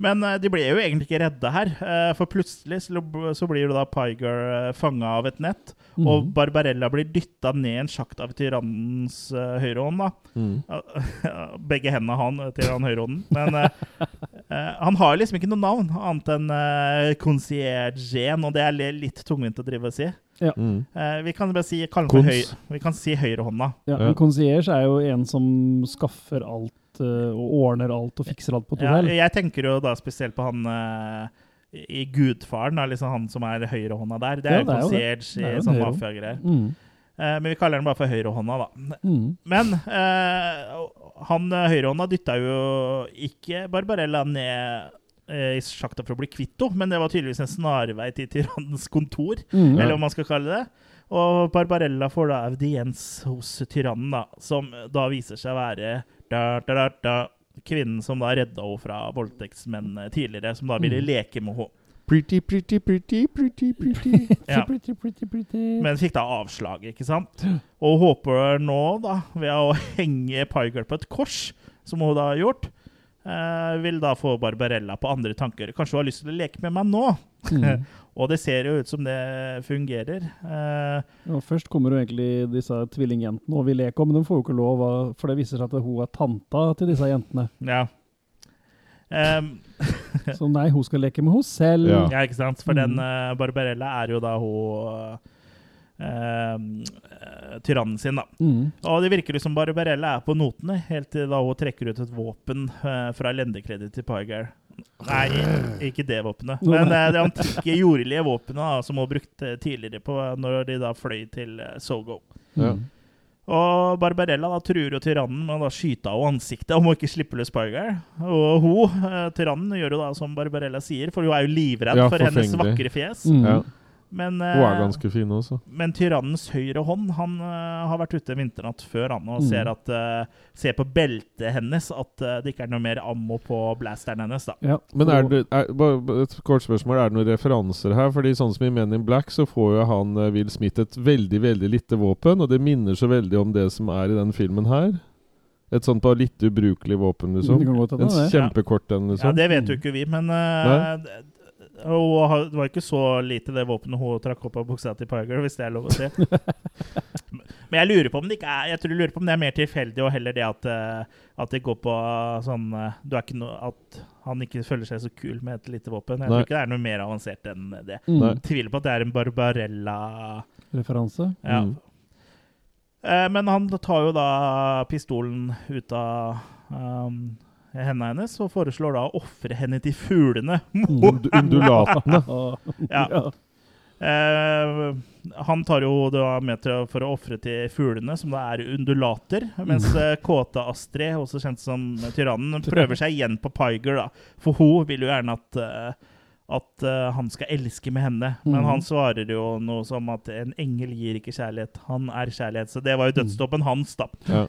Men uh, de ble jo egentlig ikke redde her. Uh, for plutselig så, så blir jo da Pygar uh, fanga av et nett. Og Mhm. Barbarella blir dytta ned i en sjakt av tyrannens uh, høyrehånd. da. Mm. [LAUGHS] Begge hendene han tyrann høyrehånden. Men eh, [LAUGHS] eh, han har liksom ikke noe navn annet enn uh, conciergen, og det er litt tungvint å drive og si. Mm. Eh, vi kan bare si, kalle den for høy, vi kan si høyrehånda. Ja, Ja. En concierge er jo en som skaffer alt uh, og ordner alt og fikser alt på et Ja, jeg tenker jo da spesielt på han uh, i Gudfaren, er liksom han som er høyrehånda der. Det er Ja, jo det. concierge er i sånn mafiagreier. Mm. Eh, men vi kaller den bare for høyrehånda, da. Mm. Men eh, han eh, høyrehånda dytta jo ikke Barbarella ned i sjakta for å bli kvitt henne, men det var tydeligvis en snarvei til tyrannens kontor, Mm. eller hva man skal kalle det. Og Barbarella får da audiens hos tyrannen, da, som da viser seg å være da, da, da, da, kvinnen som da redda henne fra voldtektsmenn eh, tidligere, som da ville Mm. leke med henne. Pretty, pretty, pretty, pretty, pretty. [LAUGHS] Ja. Pretty, pretty, pretty. Men fikk da avslag, ikke sant? Og håper nå, da, ved å [LAUGHS] henge Pygar på et kors, som hun da har gjort, eh, vil da få Barbarella på andre tanker. Kanskje hun har lyst til å leke med meg nå? Mm. [LAUGHS] Og det ser jo ut som det fungerer. Eh, Ja, først kommer jo egentlig disse tvillingjentene og vil leke, men de får jo ikke lov, for det viser seg at hun er tanta til disse jentene. ja. Um, [LAUGHS] Så nei, hun skal leke med henne selv. Ja. ja, ikke sant? For Mm. den uh, Barbarella er jo da hun eh, eh, tyrannen sin, da. Mm. Og det virker jo som Barbarella er på notene, helt til da hun trekker ut et våpen eh, fra lendekleddet til Pygar. Nei, ikke det våpenet. Men eh, det antikke jordlige våpenet da, som hun brukte tidligere på når de da fløy til eh, Sogo. Mm. Og Barbarella da truer jo tyrannen med å skyte av ansiktet om hun ikke slipper løs Pygar. Og hun, eh, tyrannen, gjør jo da som Barbarella sier, for hun er jo livredd Ja, for hennes vakre fjes. Mm. Ja. Men, Hun er eh, ganske fin også. men tyrannens høyre hånd Han eh, har vært ute en vinternatt før han og Mm. ser, at, eh, ser på beltet hennes at det ikke er noe mer ammo på blasteren hennes. da. Ja. Men er det, er, bare et kort spørsmål, er det noen referanser her? Fordi sånn som i Men in Black så får jo han Will Smith et veldig, veldig lite våpen, og det minner så veldig om det som er i den filmen her. Et sånt bare litt ubrukelig våpen, liksom. En kjempekort en, Ja, liksom. Det vet jo ikke vi, men eh, det- det var ikke så lite det våpenet hun trakk opp av buksa til Pyger, hvis det er lov å si. [LAUGHS] Men jeg lurer på om det ikke er Jeg tror jeg lurer på om det er mer tilfeldig, og heller det at, eh, at det går på sånn eh, du er ikke no, At han ikke føler seg så kul med et lite våpen. Jeg Nei. tror ikke det er noe mer avansert enn det. Mm. Nei. Tviler på at det er en Barbarella Referanse. Ja. Mm. Eh, men han tar jo da pistolen ut av um, hendene hennes og foreslår da å ofre henne til fuglene. [LAUGHS] Und undulatene. [LAUGHS] ja. Eh, han tar jo da med til for å ofre til fuglene, som da er undulater. Mens eh, kåte Astrid, også kjent som tyrannen, prøver seg igjen på Piger, da. For hun vil jo gjerne at eh, at eh, han skal elske med henne. Men Mhm. han svarer jo noe som at en engel gir ikke kjærlighet, han er kjærlighet. Så det var jo dødsdåpen hans, da. Ja.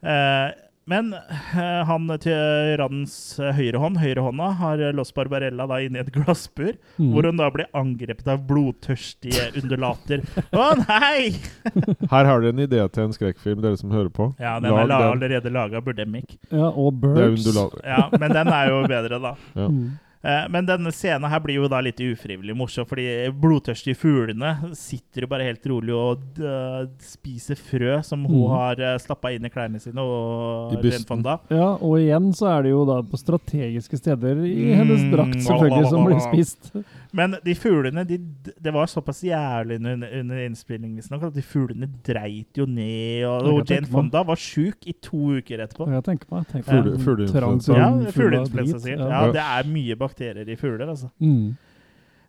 Eh, men eh, han tyrannens eh, høyrehånd, høyrehånda, har låst Barbarella da inn i et [LAUGHS] glassbur, Mm. hvor hun da blir angrepet av blodtørstige undulater. Å nei! [LAUGHS] Her har dere en idé til en skrekkfilm, dere som hører på. Ja, den Lag er la den. allerede laga Burdemic. Ja, og undulater. Ja, men den er jo bedre, da. Ja. Mm. Eh, Men denne scenen her blir jo da litt ufrivillig morsom, fordi blodtørstige fuglene sitter jo bare helt rolig og øh, spiser frø som hun mm. har uh, stappa inn i klærne sine og I bussen. Ja, og igjen så er det jo da på strategiske steder i hennes Mm. drakt selvfølgelig som blir spist. Men de fuglene de, Det var såpass jævlig under, under innspillingen at de fuglene dreit jo ned, og, og Jane. Fonda var sjuk i to uker etterpå. Jeg tenker meg, tenker Fugle- fugleinfluensa. Ja, fugleinfluensa sikkert. Ja. Ja, det er mye bakterier i fugler, altså. Mm.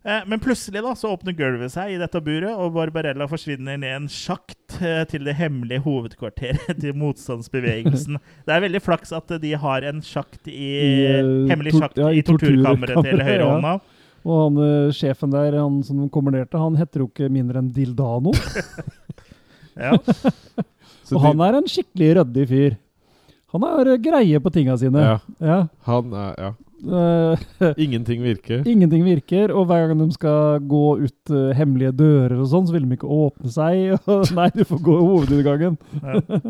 Eh, Men plutselig da, så åpner gulvet seg i dette buret, og Barbarella forsvinner ned en sjakt eh, til det hemmelige hovedkvarteret til motstandsbevegelsen. [LAUGHS] Det er veldig flaks at de har en sjakt i, I, eh, hemmelig sjakt ja, i i torturkammeret til [LAUGHS] høyrehånda. Og han eh, sjefen der, han som kombinerte, han heter jo ikke mindre enn Dildano. [LAUGHS] Ja. [LAUGHS] Og han er en skikkelig ryddig fyr. Han har eh, greie på tinga sine. Ja. Ja. Han er Ja. Eh, [LAUGHS] Ingenting virker. ingenting virker, og hver gang de skal gå ut uh, hemmelige dører og sånn, så vil de ikke åpne seg. Nei, du får gå hovedinngangen. Ja.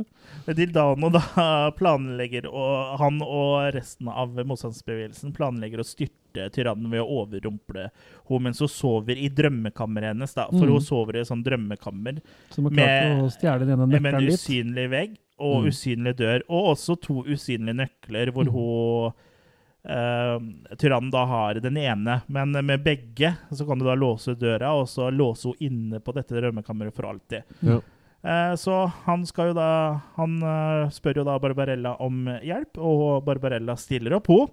Dildano da planlegger, og han og resten av motstandsbevegelsen planlegger å styrte tyrannen ved å overrumple henne mens hun sover i drømmekammeret hennes. da. For Mm. hun sover i et sånt drømmekammer Som Med- med en usynlig vegg og Mm. usynlig dør. Og også to usynlige nøkler, hvor Mm. hun Uh, Tyrannen da har den ene, men med begge så kan du da låse døra, og så låse henne inne på dette drømmekammeret for alltid. Ja. Eh, så han da Han eh, spør jo da Barbarella om hjelp, og Barbarella stiller opp, hun.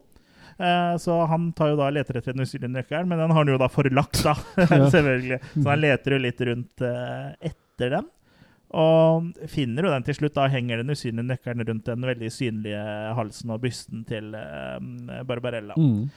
Eh, så han tar jo da leter etter den usynlige nøkkelen, men den har han jo da forlagt, da. [LAUGHS] Ja. Selvfølgelig. Så han leter jo litt rundt etter den. Og finner jo den til slutt. Da henger den usynlige nøkkelen rundt den veldig synlige halsen og bysten til Barbarella. Mm.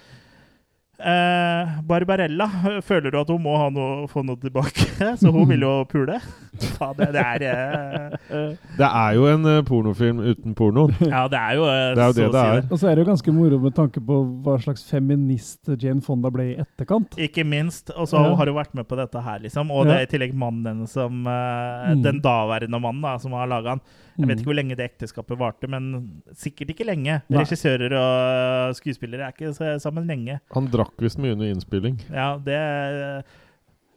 Eh, Barbarella føler du at hun må ha noe, få noe tilbake, [LAUGHS] så hun vil jo pule. Ja, det, det er eh, Det er jo en eh, pornofilm uten pornoen. Ja, det er jo eh, Det er jo så det det er. Og så er det jo ganske moro med tanke på hva slags feminist Jane Fonda ble i etterkant. Ikke minst. Og så Ja. har hun vært med på dette her, liksom. Og Ja. det er i tillegg mannen hennes som eh, Mm. Den daværende mannen da, som har laga han. Jeg vet Mm. ikke hvor lenge det ekteskapet varte, men sikkert ikke lenge. Nei. Regissører og skuespillere er ikke sammen lenge. Han drakk visst mye under innspilling. Ja, det er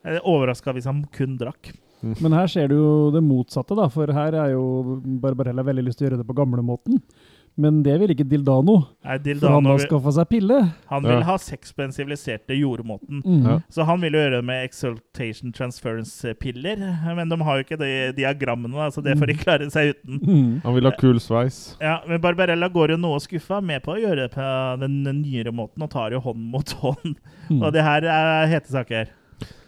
er overraska hvis han kun drakk. Men her ser du jo det motsatte, da, for her er jo Barbarella veldig lyst til å gjøre det på gamlemåten. Men det vil ikke Dildano. Nei, For han har skaffa seg pille. han vil Ja. ha sexpensiviliserte jordmåten. Mm. Ja. Så han vil jo gjøre det med exaltation transference-piller. Men de har jo ikke de diagrammene, så så det får de klare seg uten. Mm. Han vil ha kul sveis. Ja, Men Barbarella går jo noe skuffa med på å gjøre det på den nyere måten, og tar jo hånd mot hånd. Mm. Og det her er hete saker.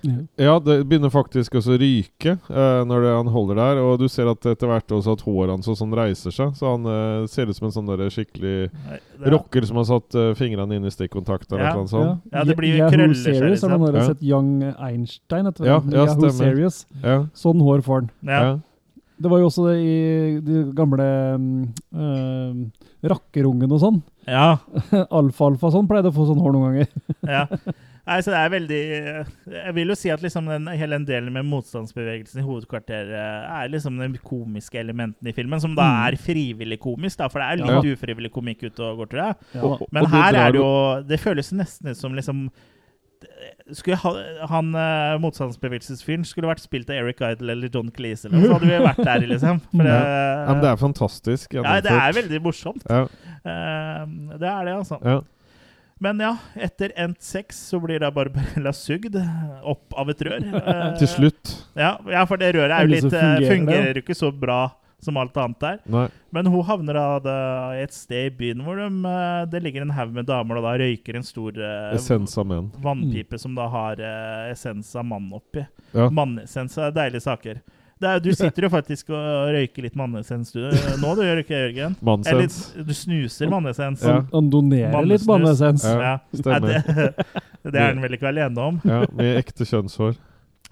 Ja. Ja, det begynner faktisk også å ryke eh, når det, han holder der. Og du ser at etter hvert også at håret hans sånn reiser seg. Så han eh, ser ut som en sånn der skikkelig Nei, er... rocker som har satt eh, fingrene inn i stikkontakter eller Ja. noe sånt. Ja, det blir jo Yahoo krøller seg, Har liksom. noen Ja. sett Young Einstein? Etter Ja, ja, stemmer. Serious. Ja. Sånn hår får han. Ja. Ja. Det var jo også det i de gamle øh, Rakkerungen og sånn. ja. [LAUGHS] Alfa-alfa sånn pleide å få sånn hår noen ganger. ja. [LAUGHS] Nei, så det er veldig Jeg vil jo si at liksom den, hele den delen med motstandsbevegelsen i hovedkvarteret er liksom den komiske elementen i filmen, som da Mm. er frivillig komisk, da, for det er jo Ja. litt ufrivillig komikk ute og går, tror jeg. Ja. Men og her er det jo Det føles nesten ut som liksom skulle ha, Han uh, motstandsbevegelsesfyren skulle vært spilt av Eric Idle eller John Cleese, eller så hadde vi vært der, liksom. [LAUGHS] For det, Ja, men det er fantastisk ja, det er veldig morsomt. Ja, Uh, det er det, altså. ja. Men ja, etter endt sex så blir da Barbarella sugd opp av et rør. [LAUGHS] Til slutt. Ja, ja, for det røret er jo litt, eh, fungerer fungerer jo ikke så bra som alt annet der. Nei. Men hun havner da i et sted i byen hvor de, eh, det ligger en haug med damer og da røyker en stor eh, vannpipe som da har essens av mann oppi. Ja. Mannessens er deilige saker. Det er, du sitter jo faktisk og røyker litt mannesens du, nå, du gjør ikke det, Jørgen? Eller Mannsens. du snuser mannesens. Ja. Han, donerer litt mannesens. Ja. Stemmer. Ja, det, [LAUGHS] det er han vel ikke alene om. Ja, med ekte kjønnshår.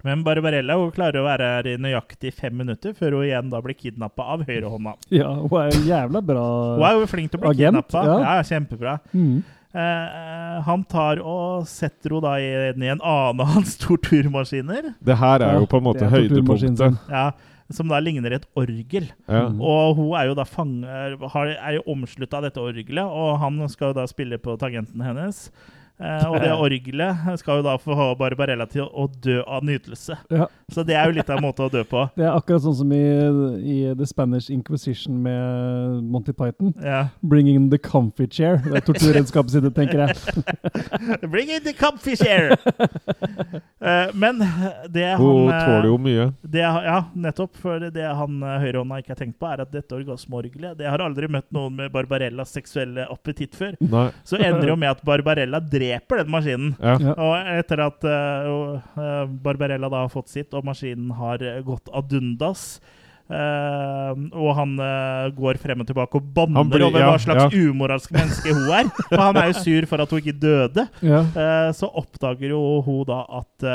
Men Barbarella hun klarer å være her i nøyaktig fem minutter før hun igjen da blir kidnappa av høyrehånda. Ja, hun er jo jævla bra. agent. Hun er jo flink til å bli kidnappa. ja. Ja. kjempebra. Mm. Eh, han tar og setter henne da i, i en annen av hans torturmaskiner, Det her er jo på en måte høydepunktet. ja, som da ligner et orgel. Ja. Og hun er jo da fang, har, er jo omslutta av dette orgelet, og han skal jo da spille på tangenten hennes. Eh, og det orgelet skal jo da få Barbarella til å dø av nytelse. Ja. Så det er jo litt av en måte å dø på. [LAUGHS] Det er akkurat sånn som i, i The Spanish Inquisition med Monty Python. Ja. 'Bringing the comfy chair'. Det er torturredskapet sitt, tenker jeg. [LAUGHS] Bring in the comfy chair! [LAUGHS] Eh, men det han Hun eh, tåler jo mye. det, Ja, nettopp. For det han eh, høyrehånda ikke har tenkt på, er at dette orgasmeorgelet Det har aldri møtt noen med Barbarellas seksuelle appetitt før. Nei. Så ender det jo med at Barbarella dreper den maskinen. Ja. Og etter at uh, Barbarella da har fått sitt, og maskinen har eh, gått ad undas Uh, og han uh, går frem og tilbake og banner blir- over ja, hva slags ja. umoralsk menneske hun er. [LAUGHS] Og han er jo sur for at hun ikke døde. Ja. Uh, så oppdager jo hun da at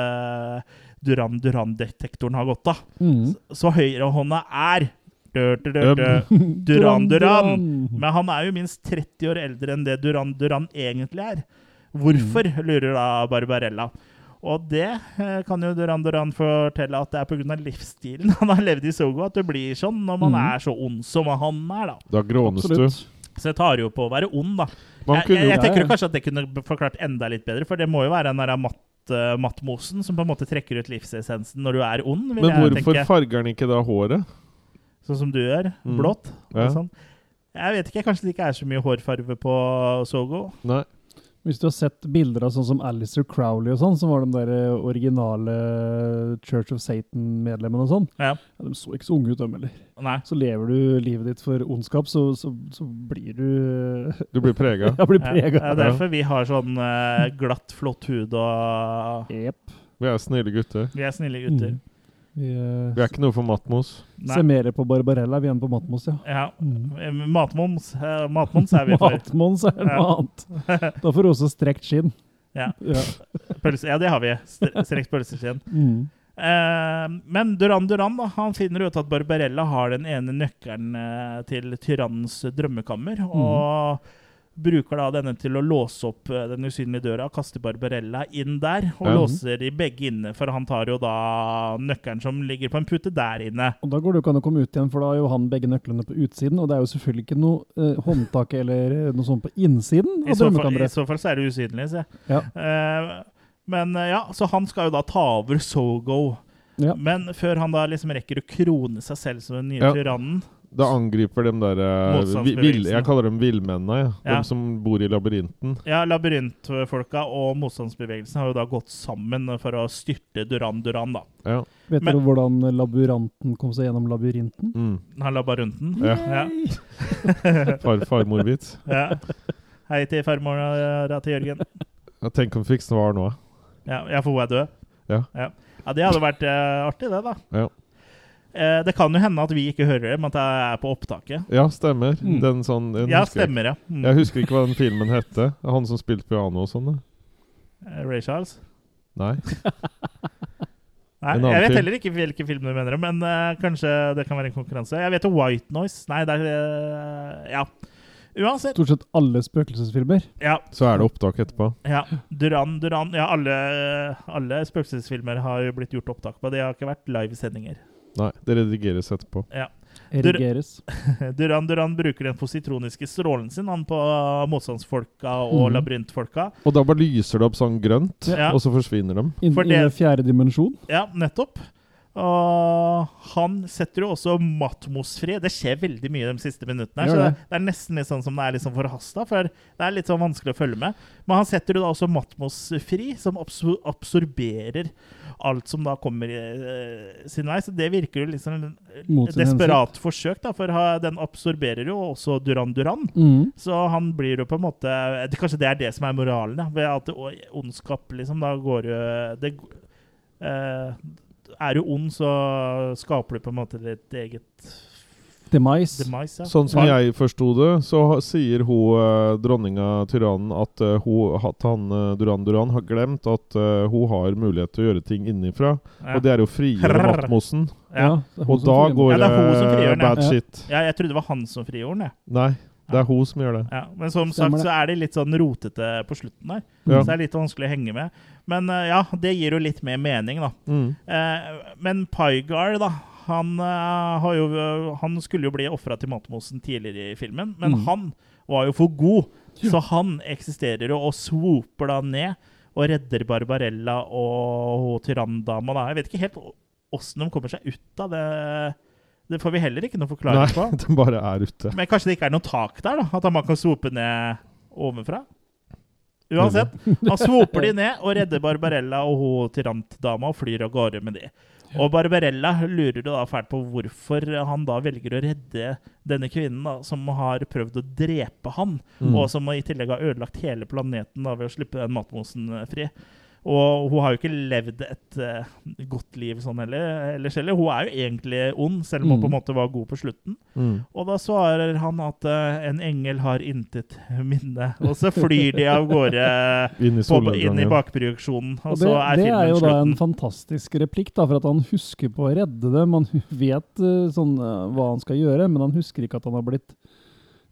Duran Duran-detektoren har gått av. Mm. Så høyrehånda er dør, dør, [LAUGHS] Duran Duran. Men han er jo minst 30 år eldre enn det Duran Duran egentlig er. Hvorfor, lurer da Barbarella. Og det eh, kan jo Duran Duran fortelle at det er pga. livsstilen han har levd i Sogo, at det blir sånn når man mm. er så ond som han er, da. Da grånes du. Så jeg tar jo på å være ond, da. Man Jeg, jeg, jeg tenker kanskje at det kunne forklart enda litt bedre, for det må jo være den der matt, eh, mattmosen som på en måte trekker ut livsessensen når du er ond, vil Men jeg hvorfor tenke. farger han ikke da håret? Sånn som du gjør. Mm. Blått. Ja. og Sånn. Jeg vet ikke, kanskje det ikke er så mye hårfarve på Sogo. Nei. Hvis du har sett bilder av sånn som Alistair Crowley og sånn, som var de der eh, originale Church of Satan-medlemmene og sånn, Ja. ja, de så ikke så unge ut, dem heller. Nei. Så lever du livet ditt for ondskap, så, så, så blir du Du blir prega. [LAUGHS] Ja, blir Ja, det er derfor vi har sånn eh, glatt, flott hud og Jepp. Vi er snille gutter. Vi er snille gutter. Mm. Vi eh, Vi er ikke noe for Matmos. Nei. ser mer på Barbarella vi enn på Matmos, ja. Ja. Mm. eh, Matmoms, eh, matmoms er vi for. Matmons er noe Ja. annet. [LAUGHS] Da får du også strekt skinn. Ja. Ja. Pølse, ja, det har vi. Strekt pølseskinn. Mm. Eh, men Duran Duran da, han finner ut at Barbarella har den ene nøkkelen til tyrannens drømmekammer. Og bruker da denne til å låse opp eh, den usynlige døra, kaster Barbarella inn der. Og Ja. låser de begge inne, for han tar jo da nøkkelen som ligger på en pute der inne. Og Da går det jo ikke an å komme ut igjen, for da har jo han begge nøklene på utsiden. Og det er jo selvfølgelig ikke noe eh, håndtak eller noe sånt på innsiden I av så, fall, I så fall så er det usynlig, se. Ja. Eh, men eh, ja, så han skal jo da ta over Sogo. Ja. Men før han da liksom rekker å krone seg selv som den nye Ja. tyrannen Det angriper de der eh, Jeg kaller dem villmennene. Ja. Ja. De som bor i labyrinten. Ja, labyrintfolka og motstandsbevegelsen har jo da gått sammen for å styrte Duran Duran, da. Ja. Vet Men- dere hvordan labyranten kom seg gjennom labyrinten? Mm. Han labyrinten. Ja. Ja. [LAUGHS] Far, farmorvits. ja. Hei til farmora til Jørgen. Tenk om vi fikk svar nå. Ja, jeg for hun er død? Ja. ja. Ja, Det hadde vært uh, artig, det, da. Ja. Eh, det kan jo hende at vi ikke hører det, men at jeg er på opptaket. Ja, stemmer. Mm. Den sånn den Ja, husker stemmer, ja. Mm. Jeg husker ikke hva den filmen hette. Han som spilte piano og sånn. Eh, Ray Charles? Nei. [LAUGHS] Nei, jeg vet heller ikke hvilken film du mener, men uh, kanskje det kan være en konkurranse. Jeg vet jo White Noise. Nei, det er uh, Ja. Uansett. Stort sett alle spøkelsesfilmer. Ja, Så er det opptak etterpå. ja. Duran, Duran Ja, alle, alle spøkelsesfilmer har jo blitt gjort opptak på. Det har ikke vært livesendinger. Nei, det redigeres etterpå. Erigeres. [LAUGHS] Duran Duran bruker den positroniske strålen sin han på motstandsfolka og mm. labyrintfolka. Og da bare lyser det opp sånn grønt, Ja. og så forsvinner de. Inn For i fjerde dimensjon. Ja, nettopp. Og han setter jo også Matmos fri. Det skjer veldig mye de siste minuttene. her, Så det, det. er nesten litt sånn som det er sånn forhasta, for det er litt sånn vanskelig å følge med. Men han setter jo da også Matmos fri, som absor absorberer alt som da kommer eh, sin vei. Så det virker jo liksom et desperat sin desperat forsøk, da, for ha- den absorberer jo også Duran Duran. Mm. Så han blir jo på en måte det, Kanskje det er det som er moralen, da. Ved at ondskap liksom Da går jo det, eh, Er du ond, så skaper du på en måte ditt eget Demise. demise. Ja. Sånn som Ja. jeg forsto det, så sier hun eh, dronninga tyrannen at, eh, hun, at han eh, Duran Duran har glemt at eh, hun har mulighet til å gjøre ting innenfra. Ja. Og det er jo frigjøre Matmosen. Og da går Ja, det er hun som eh, frigjør den, ja. bad Ja. shit. ja, jeg trodde det var han som frigjorde den. jeg. Nei, det er hun som gjør det. Ja. Men som Stemmer sagt det. så er de litt sånn rotete på slutten der. Ja. Så det er litt vanskelig å henge med. Men eh, ja, det gir jo litt mer mening, da. Mm. Eh, men Pygar, da han, eh, har jo, han skulle jo bli ofra til Matmosen tidligere i filmen, men Mm. han var jo for god. Så han eksisterer jo og swooper da ned og redder Barbarella og tyranndama. da. Jeg vet ikke helt åssen de kommer seg ut av det. Det får vi heller ikke noe forklaring på. [LAUGHS] Nei, den bare er ute. Men kanskje det ikke er noe tak der? da? At man kan svope ned ovenfra? Uansett, han svoper de [LAUGHS] ned og redder Barbarella og hun tyrantdama og flyr av gårde med de. Og Barbarella lurer da fælt på hvorfor han da velger å redde denne kvinnen da, som har prøvd å drepe han, Mm. og som i tillegg har ødelagt hele planeten da, ved å slippe den matmosen eh, fri. Og hun har jo ikke levd et uh, godt liv sånn heller, ellers heller. Hun er jo egentlig ond, selv om hun Mm. på en måte var god på slutten. Mm. Og da svarer han at uh, en engel har intet minne. Og så flyr de av gårde [LAUGHS] Inn i på, inn i bakproduksjonen. Og Og så det, er det er jo jo da en fantastisk replikk, da, for at han husker på å redde dem. Han vet uh, sånn, hva han skal gjøre, men han husker ikke at han har blitt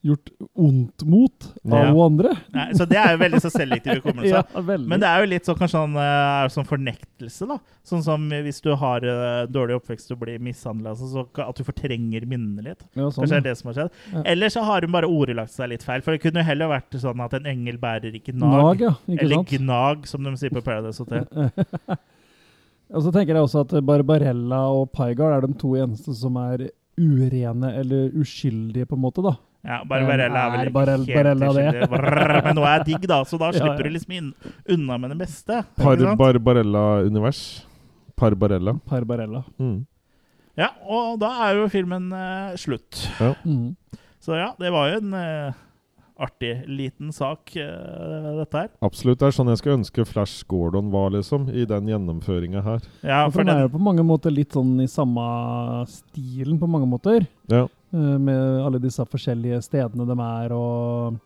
gjort ondt mot av Ja. andre. Nei, så det er jo veldig så selektiv hukommelse. [LAUGHS] Ja. Men det er jo litt sånn kanskje sånn, eh, er sånn fornektelse, da. Sånn som hvis du har uh, dårlig oppvekst og blir mishandla, så at du fortrenger minnene litt. ja, sånn, Kanskje det er det som har skjedd. Ja. Eller så har hun bare ordlagt seg litt feil. For det kunne jo heller vært sånn at en engel bærer ikke nag. Nag, ja. Ikke eller sant? gnag, som de sier på Paradise Hotel. [LAUGHS] Og så tenker jeg også at Barbarella og Paigard er de to eneste som er urene eller uskyldige, på en måte, da. Ja, Barbarella er vel ikke helt Barella det? Brrr, Men nå er jeg digg, da, så da [LAUGHS] slipper ja. du liksom inn, unna med det beste. Barbarella-univers. Parbarella. Parbarella. Mm. Ja, og da er jo filmen uh, slutt. Mm. Så ja, det var jo en uh, artig liten sak, uh, dette her. Absolutt. Det er sånn jeg skulle ønske Flash Gordon var, liksom, i den gjennomføringa her. Ja, For for den er jo på mange måter litt sånn i samme stilen, på mange måter. Ja. Eh, Med alle disse forskjellige stedene de er, og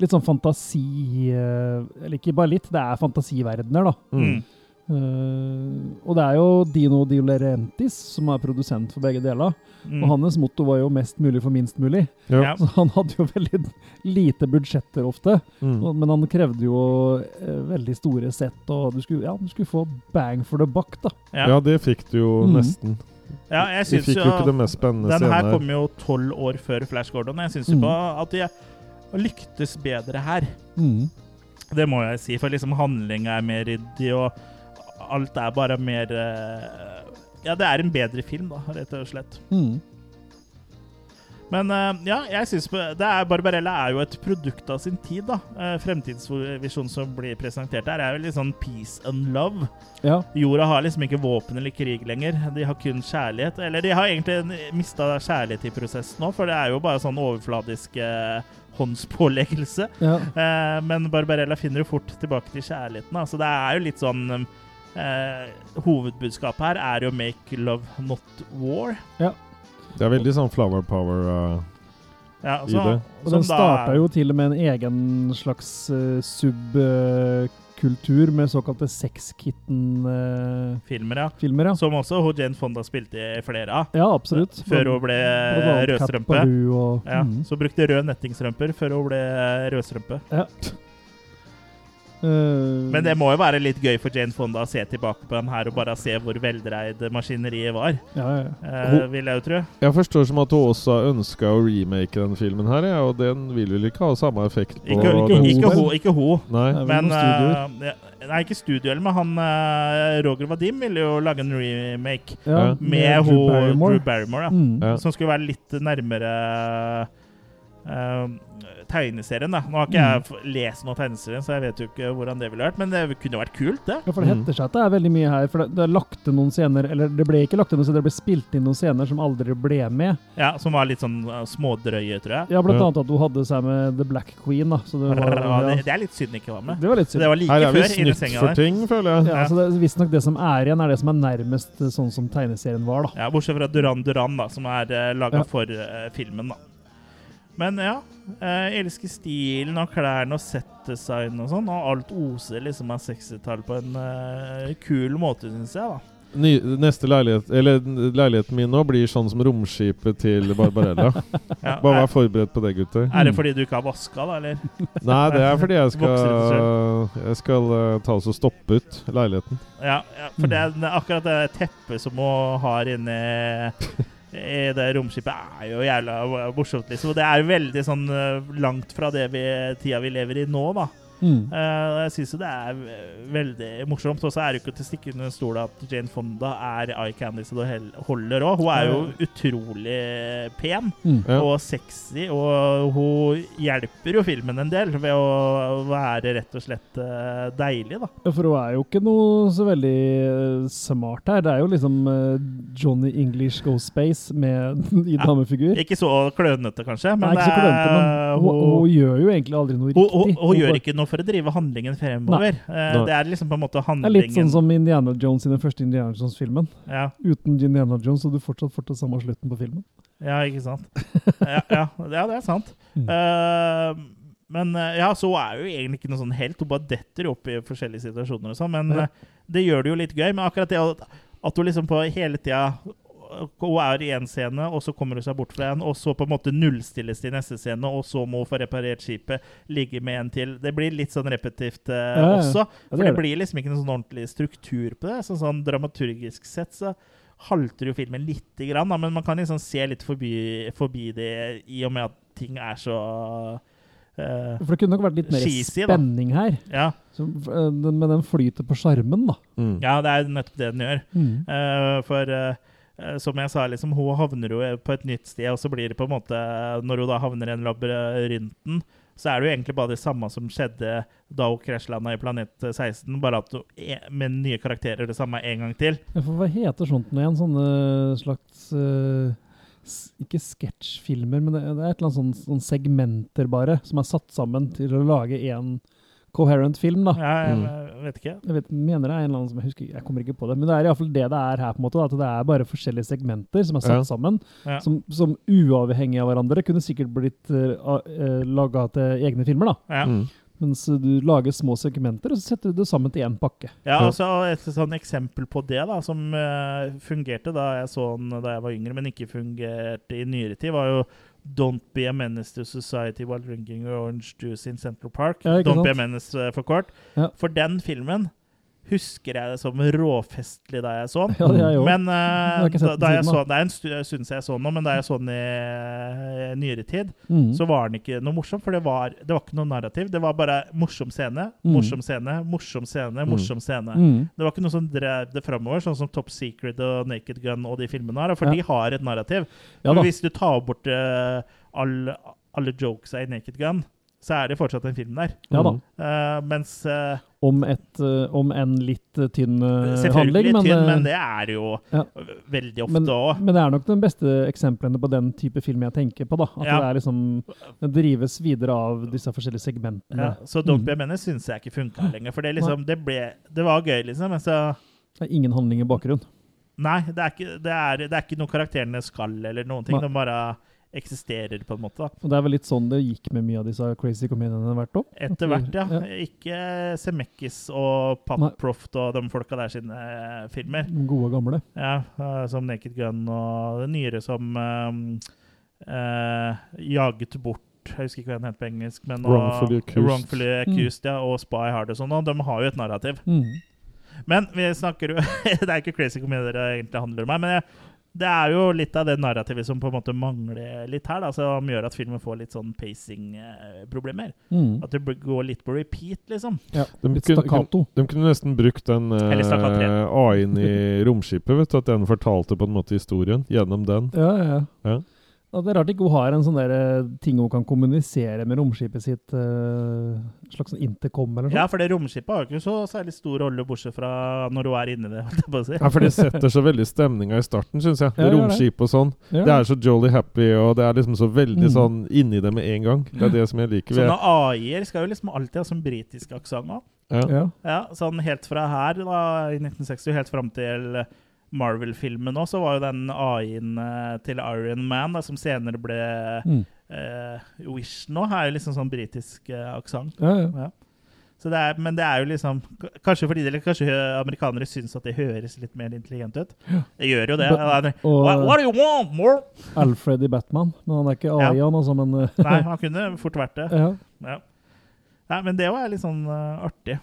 litt sånn fantasi eh, Eller ikke bare litt, det er fantasiverdener, da. Mm. Eh, og det er jo Dino Di Laurentiis som er produsent for begge deler. Mm. Og hans motto var jo 'mest mulig for minst mulig'. Ja. Ja. [LAUGHS] Så han hadde jo veldig lite budsjetter ofte. Mm. Og- Men han krevde jo uh, veldig store sett, og du skulle, ja, du skulle få bang for the buck, da. Ja. Ja, det fikk du jo Mm. nesten. Ja, jeg Vi syns jo jo ikke det mest spennende Den her kom jo tolv år før Flash Gordon. Jeg syns Mm. jo at de lyktes bedre her. Mm. Det må jeg si, for liksom handlinga er mer ryddig, og alt er bare mer eh, Ja, det er en bedre film, da, rett og slett. Mm. Men eh, ja, jeg synes det er, Barbarella er jo et produkt av sin tid. da. Uh, Fremtidsvisjonen som blir presentert der, er jo litt sånn peace and love. Ja. Jorda har liksom ikke våpen eller krig lenger. De har kun kjærlighet. Eller de har egentlig mista kjærlighet i prosessen nå, for det er jo bare sånn overfladisk eh, håndspåleggelse. ja. Eh, men Barbarella finner jo fort tilbake til kjærligheten. Da. Så det er jo litt sånn eh, Hovedbudskapet her er jo 'make love, not war'. Det er veldig sånn flower power. uh, Ja, I det. Og den starta jo til og med en egen slags uh, subkultur med såkalte sexkitten-filmer. filmer, ja. ja. Som også Jane Fonda spilte i flere av. ja, absolutt. Før hun ble rødstrømpe. Og Ja, mm. Så brukte rød nettingstrømper før hun ble rødstrømpe. Eh, Men det må jo være litt gøy for Jane Fonda å se tilbake på den her og bare se hvor veldreid maskineriet var, ja, ja. eh, vil jeg jo tro. Jeg forstår som at hun også har ønska å remake den filmen her, ja, og den vil vel ikke ha samme effekt på Ikke, ikke ikke, hun, ikke, hun. Nei. Det er Men eh, Nei, ikke studioer, men han uh, Roger Vadim ville jo lage en remake ja, med, med, Drew Barrymore. Drew Barrymore. Ja. Mm. Ja. Som skulle være litt nærmere eh, tegneserien. da Nå har ikke jeg f- lest noen tegneserien, så jeg vet jo ikke hvordan det ville vært. Men det kunne vært kult, det. Ja, for det Mm. heter seg at det er veldig mye her. For det, det er lagt til noen scener Eller det ble ikke lagt til noen scener, det ble spilt inn noen scener som aldri ble med. Ja, Som var litt sånn uh, smådrøye, tror jeg. Ja, blant Ja. annet at hun hadde seg med The Black Queen. da Så det var, [LAUGHS] Ja, det, det er litt synd ikke var med. det var litt synd. det var like Her er vi snytt for ting, føler jeg. Ja, så det Visstnok det som er igjen, er det som er nærmest eh, sånn som tegneserien var. da Ja, Bortsett fra Duran Duran, da, som er uh, laga Ja. for uh, filmen. da Men ja. Jeg elsker stilen og klærne og settdesign og sånn. Og alt oser liksom av 60-tall på en uh, kul måte, syns jeg. da Ny, neste leilighet Eller leiligheten min nå blir sånn som romskipet til Barbarella. [LAUGHS] Ja, Bare vær forberedt på det, gutter. er det fordi du ikke har vaska, da? Eller? [LAUGHS] Nei, det er fordi jeg skal Jeg skal eh, ta oss og stoppe ut leiligheten. Ja, ja for det, er- akkurat det teppet som hun har inni [LAUGHS] det romskipet, er jo jævla morsomt, liksom. Og det er veldig sånn eh, langt fra det vi, tida vi lever i nå, da. Mm. Eh, jeg syns jo det er veldig morsomt. Og så er det jo ikke til å stikke under stol at Jane Fonda er eye candy så det holder òg. Hun er jo utrolig pen Mm. Og sexy, og hun hjelper jo filmen en del ved å være rett og slett eh, deilig, da. Ja, For hun er jo ikke noe så veldig eh, smart her. Det er jo liksom Johnny English Go Space med, [LAUGHS] i Ja. damefigur. Ikke så klønete, kanskje, Nei, ikke så klønete, men hun, hun, hun gjør jo egentlig aldri noe hun, riktig. hun, hun gjør ikke noe for å drive handlingen fremover. Eh, Nei. det er liksom på en måte Det er litt sånn som Indiana Jones i den første Indiana Jones-filmen. ja, Uten Indiana Jones hadde du fortsatt fått den samme slutten på filmen. ja, ikke sant? [LAUGHS] ja, ja, ja, det er sant. Mm. Uh, men eh, ja, så er jo egentlig ikke noen sånn helt. Hun bare detter opp i forskjellige situasjoner og sånn. Men Ja. det gjør det jo litt gøy. Men akkurat det at, at hun liksom på hele tida hun er i én scene, og så kommer hun seg bort fra en, og så på en måte nullstilles til neste scene, og så må hun få reparert skipet, ligge med en til. Det blir litt sånn repetitivt eh, Ja, ja. også. Ja, For det det blir liksom ikke noen sånn ordentlig struktur på det. Så sånn dramaturgisk sett så halter jo filmen lite grann, da, men man kan liksom se litt forbi, forbi det i og med at ting er så Uh, For det kunne nok vært litt mer Cheesy, da. spenning her. ja, Så, eh, den, men den flyter på sjarmen, da. Mm. ja, det er nettopp det den gjør. Mm. Uh, for eh, eh, som jeg sa, liksom, hun havner jo på et nytt sted, og så blir det på en måte Når hun da havner i en labyrinten, så er det jo egentlig bare det samme som skjedde da hun krasjlanda i Planet 16, bare at hun er- med nye karakterer det samme en gang til. Hva heter sånt nå igjen? Sånne slags uh, Ikke sketsjfilmer, men det, er et eller annet sånn, sånn segmenter bare, som er satt sammen til å lage en coherent film, da. Ja, jeg, Mm. jeg vet ikke. Jeg vet, mener det er en eller annen som jeg husker, jeg kommer ikke på det, men det er iallfall det det er her, på en måte, da, at det er bare forskjellige segmenter som er satt Ja. sammen, Ja. som, som uavhengig av hverandre kunne sikkert blitt uh, laga til egne filmer, da. Ja. Mm. Mens du lager små segmenter, og så setter du det sammen til én pakke. Ja, Ja. altså Et sånn eksempel på det da, som uh, fungerte da jeg så den da jeg var yngre, men ikke fungerte i nyere tid, var jo Don't be a menace to society while drinking orange juice in Central Park. Ja, Don't Don't be a sant? menace eh, for kort. Ja. For den filmen husker jeg det som råfestlig da jeg så den. [LAUGHS] Ja, jeg jo. Men uh, Jeg har da, da jeg så, det er en stund siden jeg så den nå, men da jeg så den i eh, nyere tid, Mm. så var den ikke noe morsom, for det var, det var ikke noe narrativ. Det var bare morsom scene, Mm. morsom scene, morsom scene, morsom scene. Mm. Det var ikke noe som drev det framover, sånn som Top Secret og Naked Gun og de filmene her, for Ja. de har et narrativ. Ja hvis du tar bort uh, alle, alle jokesa i Naked Gun, så er det fortsatt en film der. Ja da. Uh, mens uh, Om, et, uh, om en litt tynn handling. Selvfølgelig men, tynn, men det er jo ja. veldig ofte òg. men det er nok den beste eksemplene på den type film jeg tenker på. da. At Ja. det er liksom, det drives videre av disse forskjellige segmentene. Ja, så Don't Mm. Be a Menace syns jeg ikke funka lenger. For det, liksom, det, ble, det var gøy, liksom. Men så Det er ingen handling i bakgrunnen. Nei, det er ikke, det er, det er ikke noe karakterene skal, eller noen ting. Nei. De bare eksisterer, på en måte. da. Og det er vel litt sånn det gikk med mye av disse crazy comediene hvert år. Etter hvert, ja. Ja. Ikke Semekis og Pat Proft og de folka der sine eh, filmer. De Gode, gamle. Ja, eh, Som Naked Gun og det nyere som eh, uh, Jaget bort Jeg husker ikke hva den het på engelsk. Men, og- Wrongfully Accused. Wrongfully accused ja, og Spy Hard og sånn. Og de har jo et narrativ. Mm. Men vi snakker jo [LAUGHS] Det er ikke crazy komedier det egentlig handler om her, men jeg, det er jo litt av det narrativet som på en måte mangler litt her, da, som gjør at filmen får litt sånn pacing-problemer. Mm. At det går litt på repeat, liksom. Ja, De litt kunne- stakkato. De kunne nesten brukt den uh, AI-en i [LAUGHS] romskipet, vet du, at den fortalte på en måte historien gjennom den. Ja, ja, ja. Det er rart ikke hun har en sånn der eh, ting hun kan kommunisere med romskipet sitt. Uh, slags sånn intercom eller noe Ja, for det romskipet har jo ikke så særlig stor rolle, bortsett fra når hun er inni det. [LAUGHS] holdt jeg på å si. Ja, for det setter så veldig stemninga i starten, syns jeg. Ja, det gjør. Romskip og sånn. Ja. Det er så jolly happy, og det er liksom så veldig Mm. sånn inni det med en gang. Det er det som jeg liker. Sånne AI-er skal jo liksom alltid ha sånn britisk aksent òg. Ja. Ja. Ja, sånn helt fra her da, i 1960 helt fram til Marvel-filmen òg, så var jo den AI-en eh, til Iron Man, da, som senere ble Mm. eh, Wish nå, er jo liksom sånn britisk eh, aksent. Ja, ja. Ja. Så det er, men det er jo liksom Kanskje fordi det, kanskje amerikanere syns at det høres litt mer intelligent ut. Det gjør jo det. But, What, Og what do you want, more? Alfred i Batman. Men han er ikke AI, han altså, men eh, Nei, [LAUGHS] han kunne fort vært det. ja. Ja. Nei, men det var litt sånn uh, artig.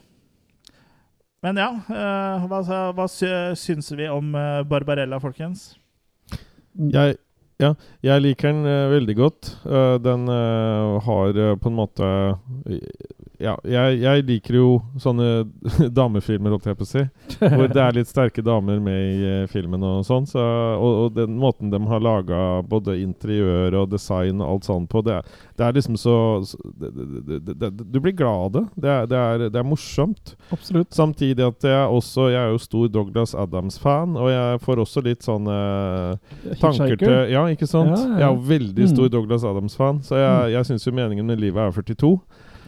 Men ja, eh, hva, hva syns vi om eh, Barbarella, folkens? Jeg, ja, jeg liker den eh, veldig godt. Den har på en måte Ja, jeg, jeg liker jo sånne [LAUGHS] damefilmer, holdt jeg på å si. Hvor det er litt sterke damer med i eh, filmen og sånn. Så, og, og den måten de har laga både interiør og design og alt sånt på, det er, det er liksom så, så det, det, Du blir glad av det. Er, det, er, det er morsomt. Absolutt. Samtidig at jeg også Jeg er jo stor Douglas Adams-fan, og jeg får også litt sånn eh, tanker til Ja, ikke sant? Ja, ja, ja. Jeg er jo veldig stor Mm. Douglas Adams-fan, så jeg, jeg syns jo meningen med livet er 42.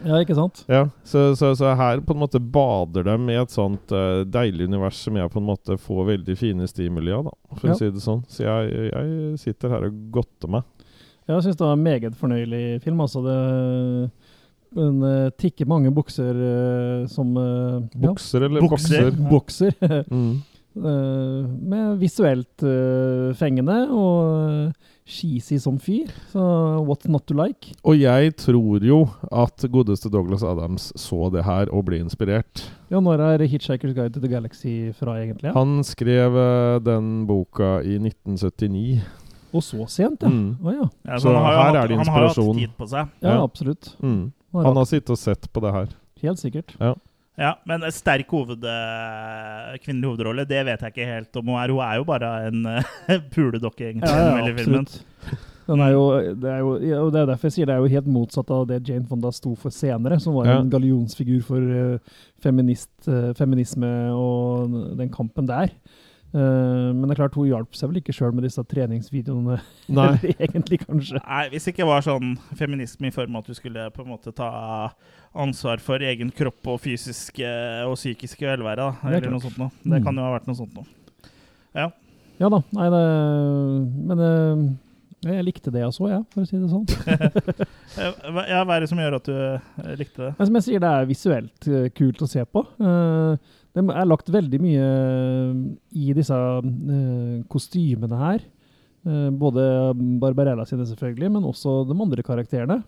Ja, ikke sant? Ja, så, så, så her på en måte bader de i et sånt uh, deilig univers som jeg på en måte får veldig fine stimuli av, da, for Ja. å si det sånn. Så jeg, jeg sitter her og godter meg. Jeg syns det var en meget fornøyelig film. Altså, det den, uh, tikker mange bukser uh, som ja, Bukser eller Bukser. bokser? bokser. Mm. [LAUGHS] [LAUGHS] Eh, med visuelt eh, fengende og uh, cheesy som fyr. Så what's not to like? Og jeg tror jo at godeste Douglas Adams så det her og ble inspirert. Ja, når er 'Hitchhiker's Guide to the Galaxy' fra, egentlig? Ja? Han skrev eh, den boka i 1979. Og så sent, ja. Mm. Oh, ja. Ja, Så så her hatt, er det Han har hatt tid på seg. Ja, Ja. absolutt. Mm. Han har sittet og sett på det her. Helt sikkert. Ja, Men en sterk hoved, eh, kvinnelig hovedrolle, det vet jeg ikke helt om hun er. Hun er jo bare en uh, [LAUGHS] puledokke, egentlig. Ja, ja, absolutt. Den er jo, det er jo, og det er derfor jeg sier det er jo helt motsatt av det Jane Fonda sto for senere, som var Ja. en gallionsfigur for eh, feminist, eh, feminisme og den kampen der. Eh, men det er klart, hun hjalp seg vel ikke sjøl med disse treningsvideoene, [LAUGHS] Nei. egentlig, kanskje. Nei, Hvis det ikke var sånn feminisme i form av at du skulle på en måte ta ansvar for egen kropp og fysiske og psykiske velvære, da, er eller noe sånt noe. Det Mm. kan jo ha vært noe sånt noe. Ja. Ja da, nei det Men eh, jeg likte det jeg så, jeg, for å si det sånn. [LAUGHS] Eh, ja, hva er det som gjør at du eh, likte det? Men som jeg sier, det er visuelt eh, kult å se på. Eh, det er lagt veldig mye i disse eh, kostymene her. Eh, både Barbarella sine, selvfølgelig, men også de andre karakterene.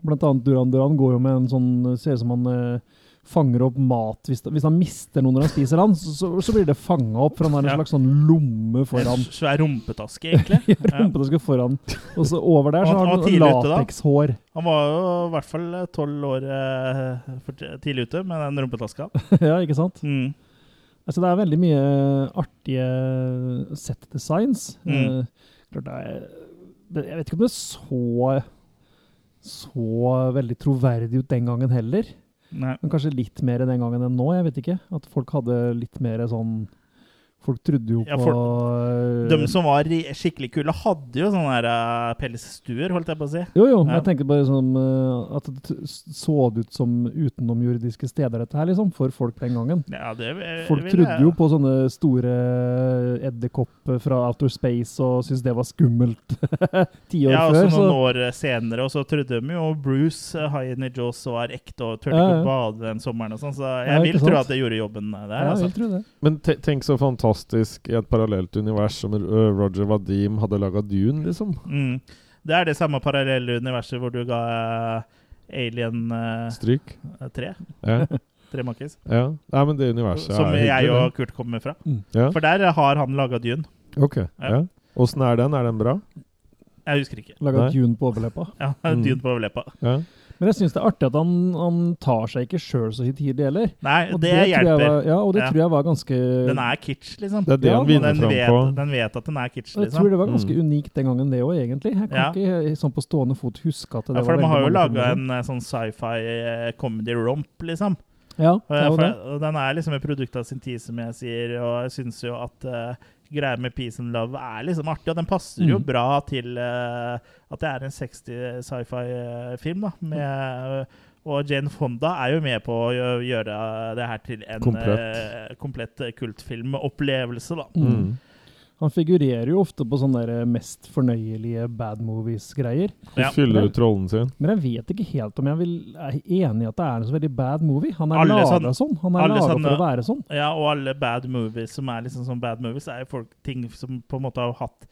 Blant annet Duran Duran går jo med en sånn Ser ut som han eh, fanger opp mat hvis, hvis han mister noe når han spiser han, så, så, så blir det fanga opp, for han har en Ja. slags sånn lomme En foran. svær rumpetaske, egentlig. [LAUGHS] ja. Rumpetaske foran. Og så over der så har han han latekshår. Han var jo i hvert fall tolv år eh, tidlig ute med den rumpetaska. [LAUGHS] ja, ikke sant? Mm. Altså, det er veldig mye artige set designs. Mm. Eh, det er, det, jeg vet ikke om det så så veldig troverdig ut den gangen heller. Nei. Men kanskje litt mer den gangen enn nå, jeg vet ikke. At folk hadde litt mer sånn Folk trodde jo Ja, på for- De som var skikkelig kule, hadde jo sånne der eh, pelsstuer, holdt jeg på å si. Jo, jo, Ja. jeg tenker bare sånn eh, at det så ut som utenomjordiske steder, dette her, liksom, for folk den gangen. Ja, det vil- Folk vil trodde jeg- jo på sånne store edderkopper fra outer space og syntes det var skummelt [LAUGHS] ti år Ja, og før. så Så, noen år senere, og så trodde de jo Bruce, Hyene Jaws, var ekte og turte Ja, ikke ja. å bade den sommeren og sånn, så jeg Ja, vil tro at det gjorde jobben der. ja, altså. jeg tro det. Men tenk så fantastisk i et parallelt univers som uh, Roger Vadim hadde laga Dune, liksom. Mm. Det er det samme parallelle universet hvor du ga eh, Alien uh, Stryk. Tre. Ja. [LAUGHS] Tre Makkis. ja. Nei, men det universet Som er jeg og Kurt kommer fra. Mm. Ja. For der har han laga Dune. Ok. Ja. Ja. Er den? Er den bra? Jeg husker ikke. Laga Dune på overleppa. Ja, [LAUGHS] Mm. Dune på overleppa. Ja. Men jeg syns det er artig at han, han tar seg ikke sjøl så tidlig heller. Nei, Og det, det hjelper. var, ja, og det Ja. tror jeg var ganske Den er kitsch, liksom. Det er det Ja, han vinner fram vet, på. den vet at den er kitsch, liksom. Jeg tror det var ganske Mm. unikt den gangen, det òg, egentlig. Jeg kan Ja. ikke sånn på stående fot huske at det Ja, for var de har jo laga en eh, sånn sci-fi eh, comedy romp, liksom. Ja, det er jo det. og den er liksom et produkt av sin tid, som jeg sier, og jeg syns jo at uh, greia med Peace and Love er liksom artig, og den passer jo Mm. bra til uh, at det er en 60 sci-fi-film, da. Med, og Jane Fonda er jo med på å gjøre det her til en Komplett. uh, komplett kultfilmopplevelse, da. Mm. Han figurerer jo ofte på sånne der mest fornøyelige bad movies-greier. Ja. fyller ut rollen sin. Men jeg vet ikke helt om jeg vil, er enig i at det er en så veldig bad movie. Han er laga sånn- sånn. Han er laga for å være sånn. Ja, og alle bad movies som er liksom sånn bad movies, er jo folk, ting som på en måte har hatt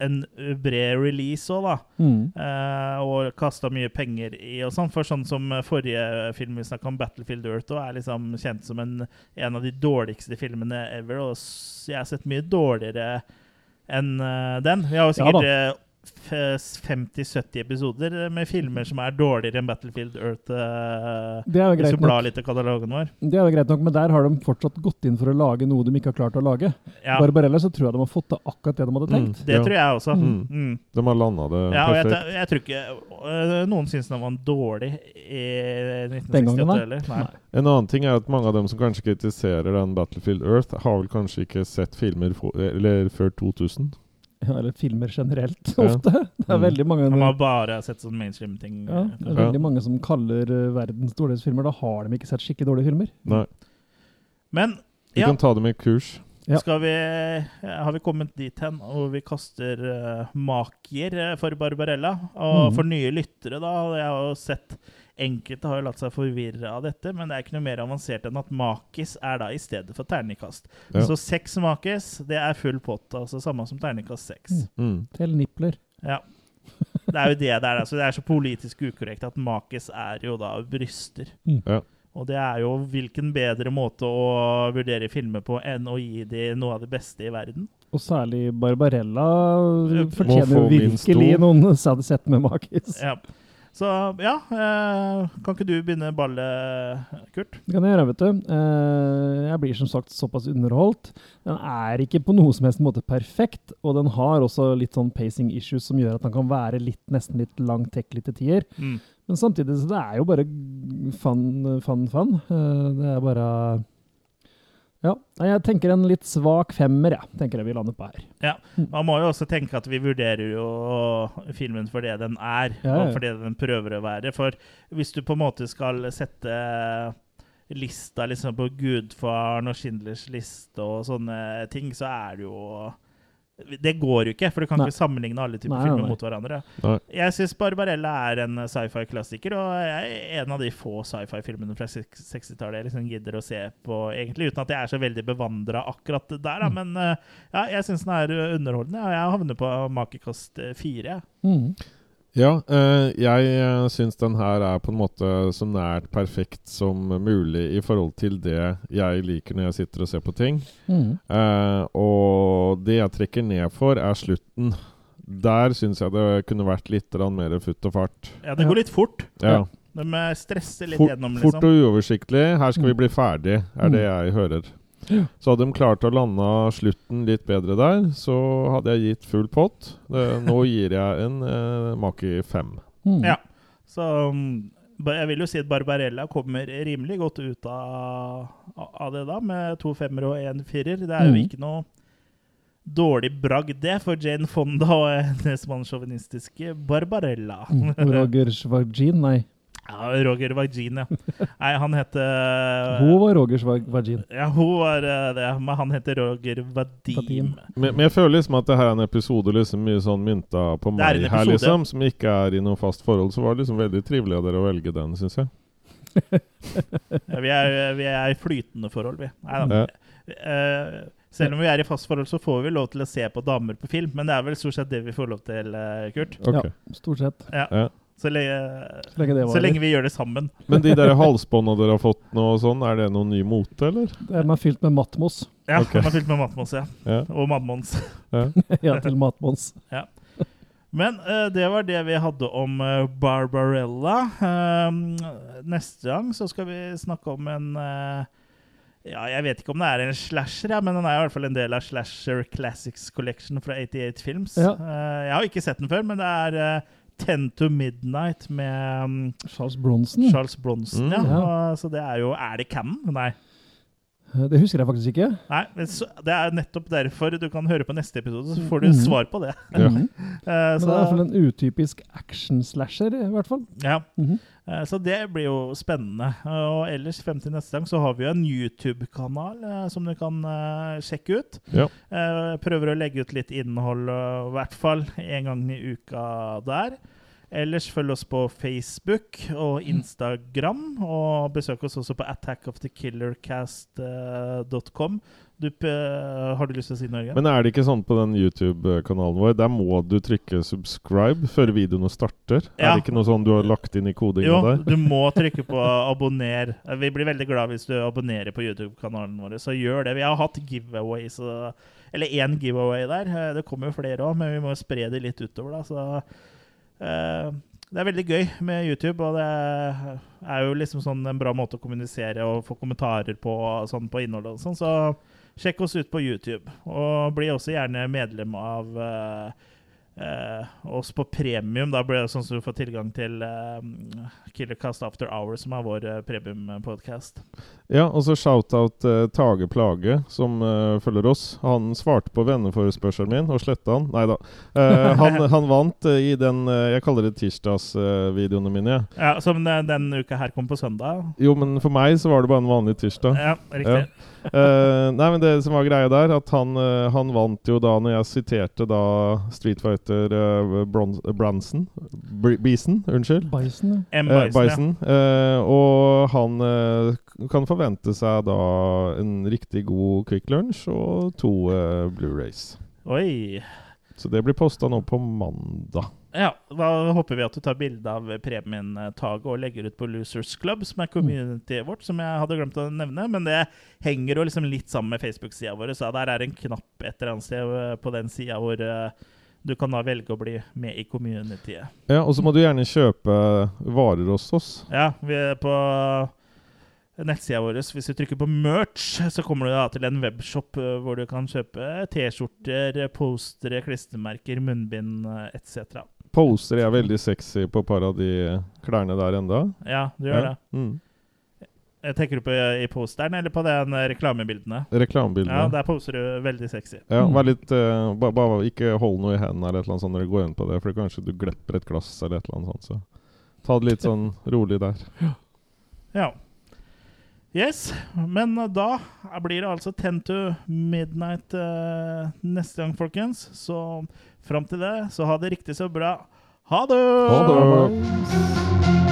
en bred release òg, da. Mm. Eh, og kasta mye penger i og sånn. For sånn som forrige film vi snakka om, 'Battlefield Earth', og er liksom kjent som en, en av de dårligste filmene ever. Og jeg har sett mye dårligere enn eh, den. Vi har jo sikkert eh, f- 50-70 episoder med filmer som er dårligere enn 'Battlefield Earth'. eh, Det er jo greit nok. litt katalogen vår. Det er jo greit nok, men der har de fortsatt gått inn for å lage noe de ikke har klart å lage. Ja, Barbarella så tror jeg de har fått til akkurat det de hadde tenkt. Mm. det Ja. tror jeg også. Mm. Mm. De har landa det Ja, perfekt. jeg, jeg tror ikke øh, noen syns den var dårlig i 1968 Den heller. Nei. Nei. En annen ting er at mange av dem som kanskje kritiserer den Battlefield Earth, har vel kanskje ikke sett filmer for, eller før 2000. [LAUGHS] Eller filmer generelt, Ja. ofte. Det er Mm. veldig mange Han har bare sett sånn mainstream-ting. ja, det er Ja. veldig mange som kaller uh, verdens dårligste filmer. Da har de ikke sett skikkelig dårlige filmer. Nei. Men Vi ja, kan ta dem i kurs. Ja. skal vi, har vi kommet dit hen hvor vi kaster uh, makier eh, for Barbarella? Og Mm. for nye lyttere, da. Jeg har jo sett Enkelte har jo latt seg forvirre av dette, men det er ikke noe mer avansert enn at makis er da i stedet for terningkast. Ja. Så seks makis, det er full pott, altså samme som terningkast seks. Mm. Til nipler. Ja. Det er jo det det er. Altså, det er så politisk ukorrekt at makis er jo da bryster. Mm. Ja. Og det er jo hvilken bedre måte å vurdere filmer på enn å gi de noe av det beste i verden. Og særlig Barbarella fortjener jo virkelig noen noen hadde sett med makis. Ja. Så ja, eh, kan ikke du begynne ballet, Kurt? Det kan jeg gjøre, vet du. Eh, jeg blir som sagt såpass underholdt. Den er ikke på noe som helst måte perfekt, og den har også litt sånn pacing issues som gjør at den kan være litt, nesten litt langtekkelig til tider. Mm. Men samtidig så det er jo bare fun, fun, fun. Eh, det er bare Ja. Jeg tenker en litt svak femmer, jeg. Tenker jeg vi lander på her. Ja, Man må jo også tenke at vi vurderer jo filmen for det den er, Ja, ja. og for det den prøver å være. For hvis du på en måte skal sette lista liksom på Gudfaren og Schindlers liste og sånne ting, så er det jo Det går jo ikke, for du kan Nei. ikke sammenligne alle typer Nei, filmer nei. mot hverandre. Nei. Jeg syns Barbarella er en sci-fi-klassiker, og jeg er en av de få sci-fi-filmene fra 60-tallet jeg liksom gidder å se på, egentlig, uten at jeg er så veldig bevandra akkurat der. Da. Men eh, ja, jeg syns den er underholdende, og jeg havner på makekast eh, fire. Mm. Ja, eh, jeg uh, syns den her er på en måte så nært perfekt som mulig i forhold til det jeg liker når jeg sitter og ser på ting. Mm. Eh, og det jeg trekker ned for, er slutten. Der syns jeg det kunne vært litt mer futt og fart. Ja, det går litt fort. Ja. De eh, stresser litt Fort, gjennom, fort liksom. og uoversiktlig. Her skal vi Mm. bli ferdig, er det jeg hører. Så hadde de klart å lande slutten litt bedre der, så hadde jeg gitt full pott. Det, nå [LAUGHS] gir jeg en eh, Maki fem. Mm. Ja. Så um, jeg vil jo si at Barbarella kommer rimelig godt ut av, av det da, med to femmere og en firer. Det er jo mm. ikke noe dårlig bragd, det, for Jane Fonda og [LAUGHS] hennes mannssjåvinistiske Barbarella. Mm. Og Roger Svagin, nei. Ja, Roger Vagin, ja. Nei, han heter Hun var Rogers Vagin. Ja, hun var eh, det, men han heter Roger Vadim. Vadim. Men, men jeg føler liksom at det her er en episode liksom mye sånn mynta på meg her, liksom. Som ikke er i noe fast forhold. Så var det liksom veldig trivelig av dere å velge den, syns jeg. [LAUGHS] Ja, vi, er, vi er i flytende forhold, vi. Nei da. Ja. Eh, selv om vi er i fast forhold, så får vi lov til å se på damer på film. Men det er vel stort sett det vi får lov til, eh, Kurt. Okay. Ja, stort sett. Ja. Så, lenge, Så lenge det så lenge vi gjør det sammen. Men de der [LAUGHS] halsbånda dere har fått nå, og sånn, er det noen ny mote, eller? De er fylt med matmos. Ja, Okay. Er fylt med matmos, ja. Ja. Og Madmons. ja, [LAUGHS] til matmons. [LAUGHS] Men uh, det var det vi hadde om uh, Barbarella. Uh, neste gang så skal vi snakke om en Ja, jeg vet ikke om det er en slasher, ja, men den er i hvert fall en del av Slasher Classics Collection fra 88 Films. Ja. Jeg har ikke sett den før, men det er eh, 10 to Midnight med um, Charles Bronson. Charles Bronson. Mm. ja. Ja. Så det er jo Er det Cannon? Nei. Det husker jeg faktisk ikke. Nei, men så, Det er nettopp derfor du kan høre på neste episode, så får du Mhm. svar på det. Ja. uh, [LAUGHS] Eh, Men det er i hvert fall en utypisk action-slasher, i hvert fall. ja. Mm Eh, Så det blir jo spennende. Eh, Og ellers frem til neste gang så har vi jo en YouTube-kanal eh, som du kan eh, sjekke ut. Ja. Eh, Prøver å legge ut litt innhold, eh, i hvert fall en gang i uka der. Ellers følg oss på Facebook og Instagram, og besøk oss også på attackofthekillercast.com. Du, eh, har du lyst til å si noe? Jørgen? Men er det ikke sånn på den YouTube-kanalen vår? Der må du trykke 'subscribe' før videoene starter? Ja. Er det ikke noe sånn du har lagt inn i kodingen Jo, der? du må [LAUGHS] trykke på abonner. Vi blir veldig glad hvis du abonnerer på YouTube-kanalen vår, så gjør det. Vi har hatt giveaways, eller én giveaway der. Eh, Det kommer jo flere òg, men vi må spre det litt utover, da. Så eh, det er veldig gøy med YouTube, og det er jo liksom sånn en bra måte å kommunisere og få kommentarer på sånn på innholdet og sånn. Så sjekk oss ut på YouTube, og bli også gjerne medlem av eh, eh, også på premium. Da blir det sånn som du får tilgang til eh, Killercast After Hours, som er vår uh, premiumpodkast. Ja, og så shout-out eh, Tage Plage, som eh, følger oss. Han svarte på venneforespørselen min og sletta han. Nei da. Eh, han, [LAUGHS] han vant eh, i den eh, Jeg kaller det tirsdagsvideoene mine. Ja, som den, den uka her kom på søndag. Jo, men for meg så var det bare en vanlig tirsdag. Ja, riktig. Eh, nei, men det som var greia der, at han, uh, han vant jo da når jeg siterte da Street Fighter uh, Branson Br Beeson, unnskyld. Bison, ja. M. Eh, Bison, ja. Bison. Eh, og han eh, kan forvente seg da en riktig god Quick Lunch og to eh, Blu-rays. Oi. Så det blir posta nå på mandag. Ja, da håper vi at du tar bilde av premien-taget og legger ut på Losers Club, som er communityet vårt, som jeg hadde glemt å nevne. Men det henger jo liksom litt sammen med Facebook-sida vår, så der er en knapp et eller annet sted eh, på den sida hvor eh, du kan da velge å bli med i communityet. Ja, Og så må du gjerne kjøpe varer hos oss. Ja, vi er på nettsida vår. Hvis du trykker på merch, så kommer du da til en webshop eh, hvor du kan kjøpe T-skjorter, postere, klistremerker, munnbind etc. Poser er veldig sexy på et par av de klærne der enda. Ja, du gjør Ja. det. Mm. Jeg tenker du på i posteren eller på den reklamebildene? reklamebildene? Ja, der poser du veldig sexy. Ja, Mm. vær litt uh, ba, ba, Ikke hold noe i hendene eller et eller annet sånt når du går inn på det, for kanskje du glepper et glass eller et eller annet sånt. Så ta det litt sånn [LAUGHS] rolig der. Ja. Yes, men eh, da blir det altså 10 to midnight uh, neste gang, folkens. Så fram til det, så ha det riktig så bra. Ha det! Ha det!